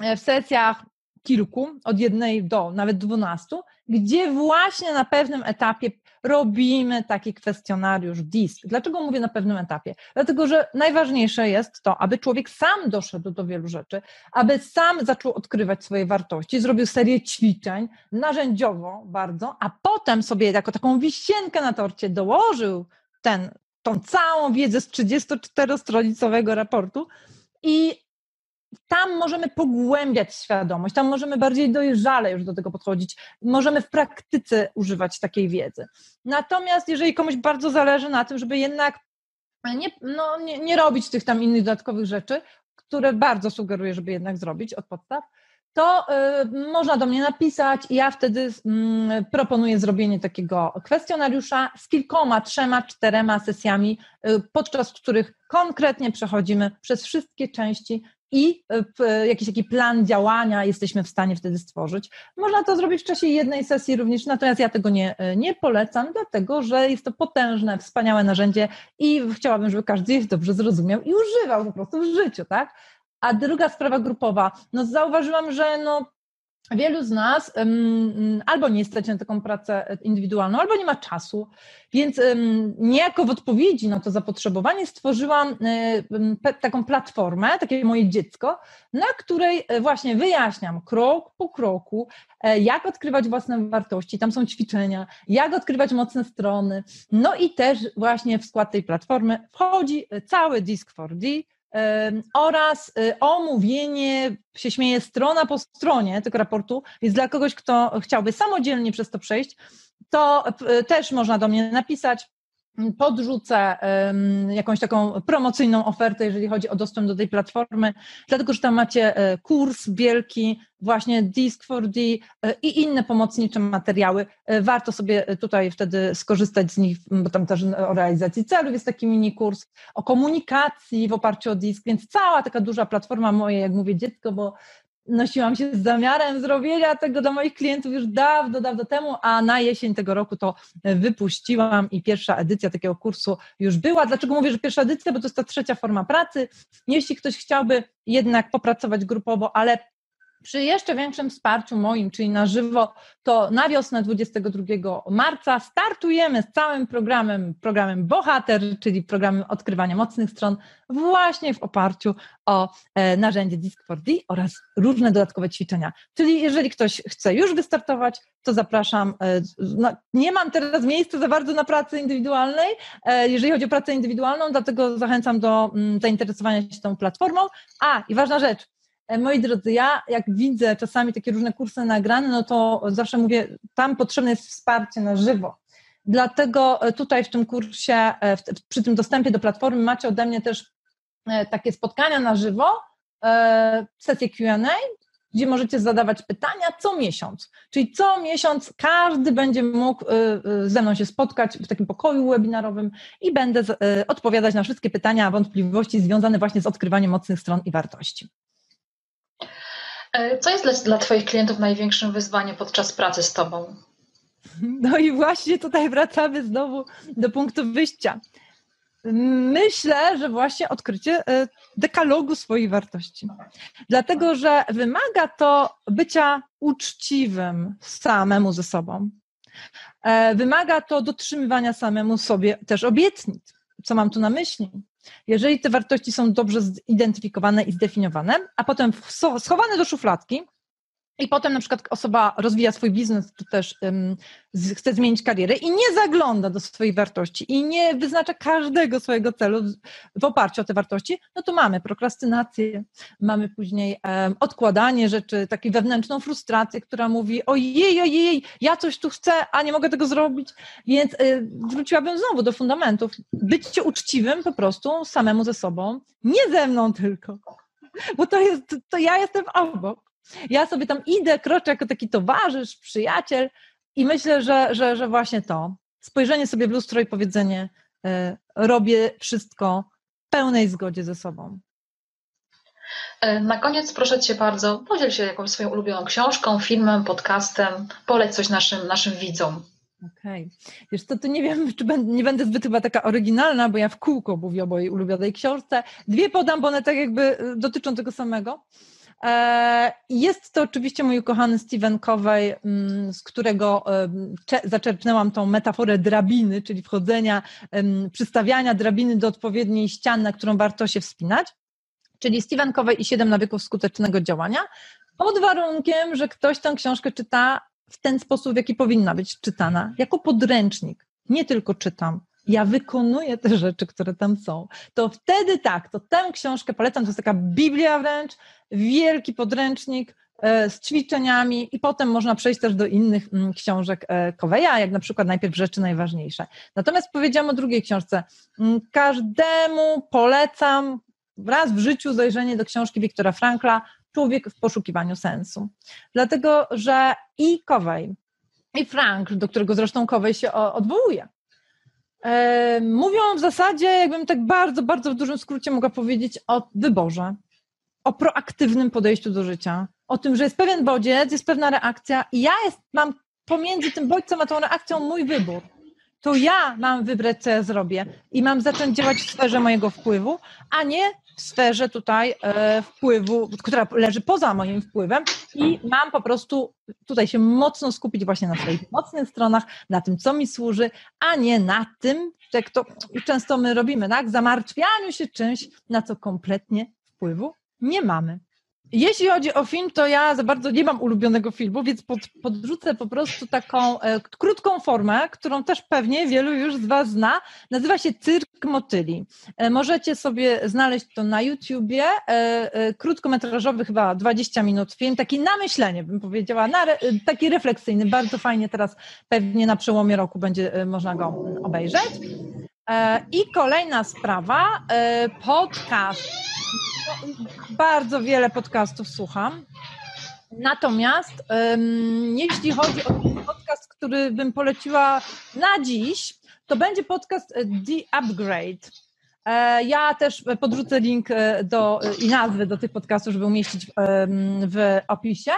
e, w sesjach kilku, od jednej do nawet dwunastu, gdzie właśnie na pewnym etapie robimy taki kwestionariusz DISC. Dlaczego mówię na pewnym etapie? Dlatego, że najważniejsze jest to, aby człowiek sam doszedł do wielu rzeczy, aby sam zaczął odkrywać swoje wartości, zrobił serię ćwiczeń, narzędziowo bardzo, a potem sobie jako taką wisienkę na torcie dołożył ten, tą całą wiedzę z 34-stronicowego raportu i tam możemy pogłębiać świadomość, tam możemy bardziej dojrzale już do tego podchodzić, możemy w praktyce używać takiej wiedzy. Natomiast jeżeli komuś bardzo zależy na tym, żeby jednak nie, no, nie, nie robić tych tam innych dodatkowych rzeczy, które bardzo sugeruję, żeby jednak zrobić od podstaw, to y, można do mnie napisać i ja wtedy y, proponuję zrobienie takiego kwestionariusza z kilkoma, trzema, czterema sesjami, y, podczas których konkretnie przechodzimy przez wszystkie części i e, jakiś taki plan działania jesteśmy w stanie wtedy stworzyć. Można to zrobić w czasie jednej sesji również, natomiast ja tego nie, e, nie polecam, dlatego że jest to potężne, wspaniałe narzędzie i chciałabym, żeby każdy je dobrze zrozumiał i używał po prostu w życiu, tak? A druga sprawa grupowa, no zauważyłam, że no wielu z nas um, albo nie stać na taką pracę indywidualną, albo nie ma czasu, więc um, niejako w odpowiedzi na to zapotrzebowanie stworzyłam um, taką platformę, takie moje dziecko, na której e, właśnie wyjaśniam krok po kroku, e, jak odkrywać własne wartości, tam są ćwiczenia, jak odkrywać mocne strony, no i też właśnie w skład tej platformy wchodzi cały Disk 4D, oraz y, omówienie, się śmieje, strona po stronie tego raportu, więc dla kogoś, kto chciałby samodzielnie przez to przejść, to też można do mnie napisać podrzucę jakąś taką promocyjną ofertę, jeżeli chodzi o dostęp do tej platformy, dlatego że tam macie e, kurs wielki, właśnie Disk4D e, i inne pomocnicze materiały. E, warto sobie tutaj wtedy skorzystać z nich, bo tam też o realizacji celów jest taki mini kurs, o komunikacji w oparciu o disk, więc cała taka duża platforma moje, jak mówię, dziecko, bo nosiłam się z zamiarem zrobienia tego dla moich klientów już dawno, dawno temu, a na jesień tego roku to wypuściłam i pierwsza edycja takiego kursu już była. Dlaczego mówię, że pierwsza edycja? Bo to jest ta trzecia forma pracy. Jeśli ktoś chciałby jednak popracować grupowo, ale przy jeszcze większym wsparciu moim, czyli na żywo, to na wiosnę 22 marca startujemy z całym programem, programem Bohater, czyli programem odkrywania mocnych stron, właśnie w oparciu o e, narzędzie Disk4D oraz różne dodatkowe ćwiczenia. Czyli jeżeli ktoś chce już wystartować, to zapraszam. E, no, nie mam teraz miejsca za bardzo na pracy indywidualnej, e, jeżeli chodzi o pracę indywidualną, dlatego zachęcam do mm, zainteresowania się tą platformą. A, i ważna rzecz, moi drodzy, ja jak widzę czasami takie różne kursy nagrane, no to zawsze mówię, tam potrzebne jest wsparcie na żywo. Dlatego e, tutaj w tym kursie, e, przy tym dostępie do platformy macie ode mnie też takie spotkania na żywo, sesję QA, gdzie możecie zadawać pytania co miesiąc. Czyli co miesiąc każdy będzie mógł ze mną się spotkać w takim pokoju webinarowym i będę odpowiadać na wszystkie pytania, wątpliwości związane właśnie z odkrywaniem mocnych stron i wartości. E, co jest dla, dla Twoich klientów największym wyzwaniem podczas pracy z Tobą? No i właśnie tutaj wracamy znowu do punktu wyjścia. Myślę, że właśnie odkrycie e, dekalogu swojej wartości. Dlatego, że wymaga to bycia uczciwym samemu ze sobą. E, wymaga to dotrzymywania samemu sobie też obietnic. Co mam tu na myśli? Jeżeli te wartości są dobrze zidentyfikowane i zdefiniowane, a potem schowane do szufladki, i potem na przykład osoba rozwija swój biznes, czy też um, chce zmienić karierę i nie zagląda do swojej wartości i nie wyznacza każdego swojego celu w oparciu o te wartości, no to mamy prokrastynację, mamy później um, odkładanie rzeczy, taką wewnętrzną frustrację, która mówi ojej, ojej, ja coś tu chcę, a nie mogę tego zrobić, więc y, wróciłabym znowu do fundamentów. Bycie uczciwym po prostu samemu ze sobą, nie ze mną tylko, bo to jest, to ja jestem obok ja sobie tam idę, kroczę jako taki towarzysz, przyjaciel i myślę, że, że, że właśnie to, spojrzenie sobie w lustro i powiedzenie y, robię wszystko w pełnej zgodzie ze sobą. E, na koniec proszę Cię bardzo, podziel się jakąś swoją ulubioną książką, filmem, podcastem, poleć coś naszym, naszym widzom. Okej. Okay. Wiesz to, to nie wiem, czy będę, nie będę zbyt chyba taka oryginalna, bo ja w kółko mówię o mojej ulubionej książce. Dwie podam, bo one tak jakby y, dotyczą tego samego. E, jest to oczywiście mój ukochany Steven Covey, mm, z którego zaczerpnęłam tą metaforę drabiny, czyli wchodzenia, przystawiania drabiny do odpowiedniej ściany, na którą warto się wspinać. Czyli Steven Covey i siedem nawyków skutecznego działania, pod warunkiem, że ktoś tę książkę czyta w ten sposób, w jaki powinna być czytana, jako podręcznik. Nie tylko czytam, ja wykonuję te rzeczy, które tam są, to wtedy tak, to tę książkę polecam, to jest taka Biblia wręcz, wielki podręcznik e, z ćwiczeniami i potem można przejść też do innych mm, książek Koweja, e, jak na przykład najpierw rzeczy najważniejsze. Natomiast powiedziałam o drugiej książce. Mm, każdemu polecam raz w życiu zajrzenie do książki Wiktora Frankla Człowiek w poszukiwaniu sensu. Dlatego, że i Kowej, i Frank, do którego zresztą Kowej się odwołuje, E, mówią w zasadzie, jakbym tak bardzo, bardzo w dużym skrócie mogła powiedzieć o wyborze, o proaktywnym podejściu do życia, o tym, że jest pewien bodziec, jest pewna reakcja i ja jest, mam pomiędzy tym bodźcem a tą reakcją mój wybór. To ja mam wybrać, co ja zrobię i mam zacząć działać w sferze mojego wpływu, a nie w sferze tutaj e, wpływu, która leży poza moim wpływem i mam po prostu tutaj się mocno skupić właśnie na swoich mocnych stronach, na tym, co mi służy, a nie na tym, jak to często my robimy, tak? Zamartwianiu się czymś, na co kompletnie wpływu nie mamy. Jeśli chodzi o film, to ja za bardzo nie mam ulubionego filmu, więc pod, podrzucę po prostu taką e, krótką formę, którą też pewnie wielu już z Was zna. Nazywa się Cyrk Motyli. E, możecie sobie znaleźć to na YouTubie. E, e, krótkometrażowy, chyba 20 minut film, taki na myślenie, bym powiedziała, re, taki refleksyjny. Bardzo fajnie teraz pewnie na przełomie roku będzie e, można go obejrzeć. E, I kolejna sprawa, podcast bardzo wiele podcastów słucham. Natomiast um, jeśli chodzi o podcast, który bym poleciła na dziś, to będzie podcast e, The Upgrade. E, ja też podrzucę link e, do, i nazwy do tych podcastów, żeby umieścić w, w opisie.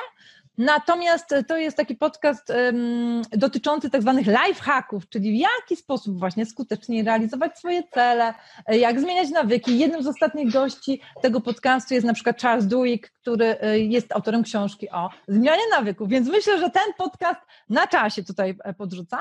Natomiast to jest taki podcast um, dotyczący tak zwanych life hacków, czyli w jaki sposób właśnie skutecznie realizować swoje cele, jak zmieniać nawyki. Jednym z ostatnich gości tego podcastu jest na przykład Charles Duhigg, który e, jest autorem książki o zmianie nawyków, więc myślę, że ten podcast na czasie tutaj e, podrzucam.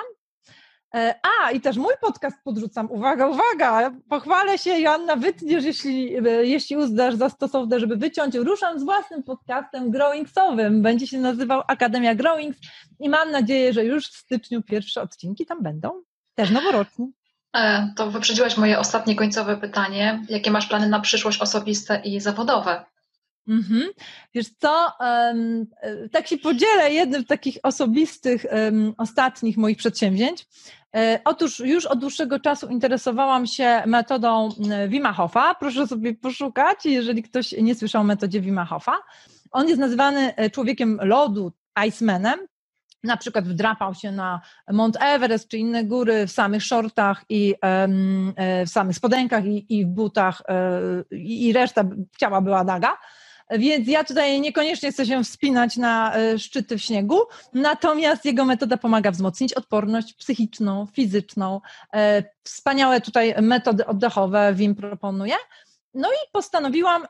E, a, i też mój podcast podrzucam. Uwaga, uwaga, pochwalę się, Joanna, wytniesz, jeśli, e, jeśli uznasz za stosowne, żeby wyciąć. Ruszam z własnym podcastem Growingsowym. Będzie się nazywał Akademia Growings i mam nadzieję, że już w styczniu pierwsze odcinki tam będą. Też noworoczne. E, to wyprzedziłaś moje ostatnie końcowe pytanie. Jakie masz plany na przyszłość osobiste i zawodowe? Mhm. Wiesz co, um, tak się podzielę jednym z takich osobistych, um, ostatnich moich przedsięwzięć. E, otóż już od dłuższego czasu interesowałam się metodą Wima Hofa. Proszę sobie poszukać, jeżeli ktoś nie słyszał o metodzie Wima Hofa. On jest nazywany e, człowiekiem lodu, Icemanem. Na przykład wdrapał się na Mount Everest czy inne góry w samych shortach i w samych spodenkach i, w butach i reszta ciała była naga więc ja tutaj niekoniecznie chcę się wspinać na e, szczyty w śniegu, natomiast jego metoda pomaga wzmocnić odporność psychiczną, fizyczną. E, wspaniałe tutaj metody oddechowe WIM proponuje. No i postanowiłam e,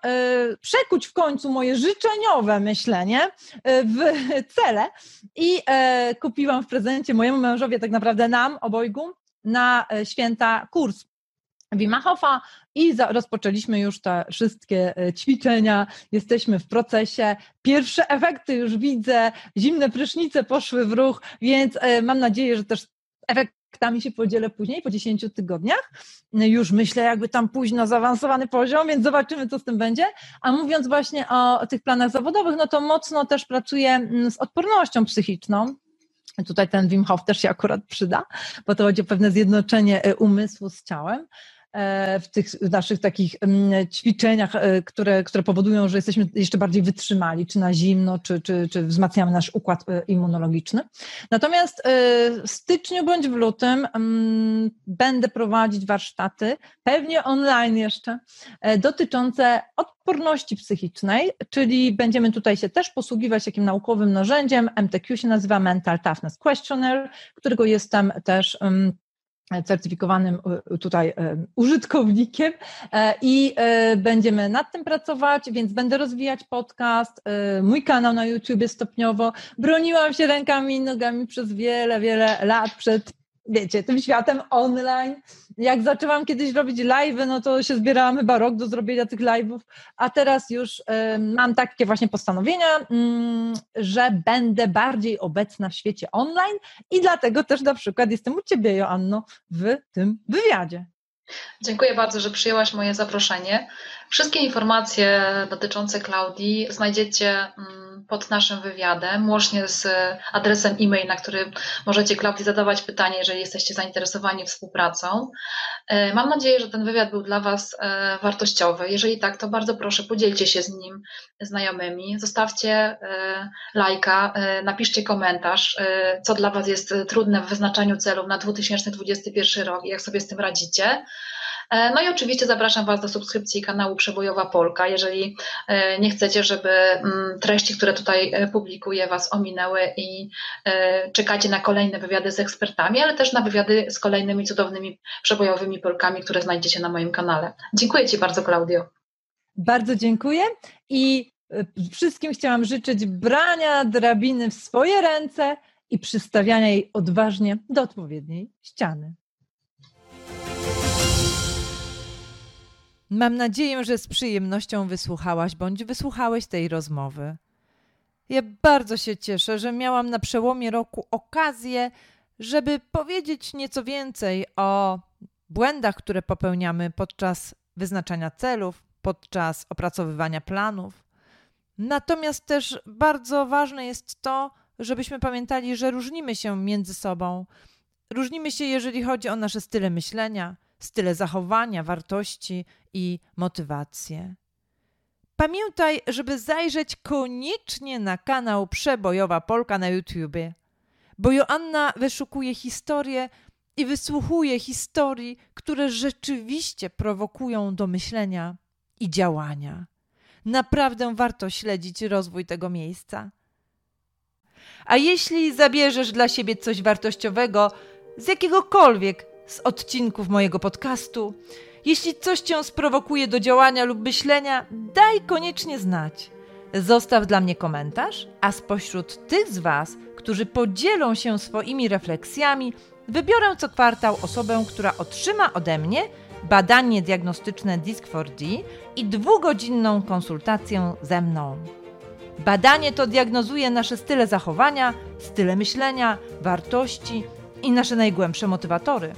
przekuć w końcu moje życzeniowe myślenie w cele i kupiłam w prezencie mojemu mężowi, tak naprawdę nam obojgu, na święta kurs Wima Hofa i za, rozpoczęliśmy już te wszystkie e, ćwiczenia, jesteśmy w procesie. Pierwsze efekty już widzę, zimne prysznice poszły w ruch, więc e, mam nadzieję, że też efektami się podzielę później, po 10 tygodniach. No już myślę, jakby tam na zaawansowany poziom, więc zobaczymy, co z tym będzie. A mówiąc właśnie o, o tych planach zawodowych, no to mocno też pracuję mm, z odpornością psychiczną. Tutaj ten Wim Hof też się akurat przyda, bo to chodzi o pewne zjednoczenie e, umysłu z ciałem. E, w tych naszych takich mm, ćwiczeniach, e, które, które powodują, że jesteśmy jeszcze bardziej wytrzymali, czy na zimno, czy, czy, czy wzmacniamy nasz układ e, immunologiczny. Natomiast w styczniu bądź w lutym mm, będę prowadzić warsztaty, pewnie online jeszcze, dotyczące odporności psychicznej, czyli będziemy tutaj się też posługiwać takim naukowym narzędziem, MTQ się nazywa Mental Toughness Questionnaire, którego jestem też mm, certyfikowanym e, tutaj e, użytkownikiem e, i będziemy nad tym pracować, więc będę rozwijać podcast, mój kanał na YouTube stopniowo. Broniłam się rękami i nogami przez wiele, wiele lat przed wiecie, tym światem online. Jak zaczęłam kiedyś robić live, no to się zbierałam chyba rok do zrobienia tych live'ów, a teraz już mam takie właśnie postanowienia, y, że będę bardziej obecna w świecie online i dlatego też na przykład jestem u Ciebie, Joanno, w tym wywiadzie. Dziękuję bardzo, że przyjęłaś moje zaproszenie. Wszystkie informacje dotyczące Klaudii znajdziecie mm, pod naszym wywiadem, łącznie z adresem e-mail, na który możecie Klaudii zadawać pytanie, jeżeli jesteście zainteresowani współpracą. E, mam nadzieję, że ten wywiad był dla Was e, wartościowy. Jeżeli tak, to bardzo proszę, podzielcie się z nim znajomymi, zostawcie e, lajka, napiszcie komentarz, co dla Was jest trudne w wyznaczaniu celów na 2021 rok i jak sobie z tym radzicie. E, no i oczywiście zapraszam Was do subskrypcji kanału Przebojowa Polka, jeżeli e, nie chcecie, żeby mm, treści, które tutaj e, publikuję, Was ominęły i czekacie na kolejne wywiady z ekspertami, ale też na wywiady z kolejnymi cudownymi przebojowymi Polkami, które znajdziecie na moim kanale. Dziękuję Ci bardzo, Klaudio. Bardzo dziękuję i wszystkim chciałam życzyć brania drabiny w swoje ręce i przystawiania jej odważnie do odpowiedniej ściany. Mam nadzieję, że z przyjemnością wysłuchałaś bądź wysłuchałeś tej rozmowy. Ja bardzo się cieszę, że miałam na przełomie roku okazję, żeby powiedzieć nieco więcej o błędach, które popełniamy podczas wyznaczania celów, podczas opracowywania planów. Natomiast też bardzo ważne jest to, żebyśmy pamiętali, że różnimy się między sobą. Różnimy się, jeżeli chodzi o nasze style myślenia, style zachowania, wartości i motywacje. Pamiętaj, żeby zajrzeć koniecznie na kanał Przebojowa Polka na YouTubie, bo Joanna wyszukuje historie i wysłuchuje historii, które rzeczywiście prowokują do myślenia i działania. Naprawdę warto śledzić rozwój tego miejsca. A jeśli zabierzesz dla siebie coś wartościowego z jakiegokolwiek z odcinków mojego podcastu, jeśli coś cię sprowokuje do działania lub myślenia, daj koniecznie znać. Zostaw dla mnie komentarz, a spośród tych z Was, którzy podzielą się swoimi refleksjami, wybiorę co kwartał osobę, która otrzyma ode mnie badanie diagnostyczne DISC4D i dwugodzinną konsultację ze mną. Badanie to diagnozuje nasze style zachowania, style myślenia, wartości i nasze najgłębsze motywatory.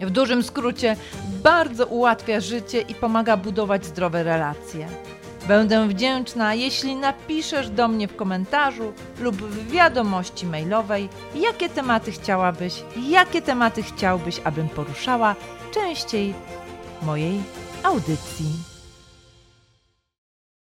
W dużym skrócie, bardzo ułatwia życie i pomaga budować zdrowe relacje. Będę wdzięczna, jeśli napiszesz do mnie w komentarzu lub w wiadomości mailowej, jakie tematy chciałabyś, jakie tematy chciałbyś, abym poruszała częściej mojej audycji.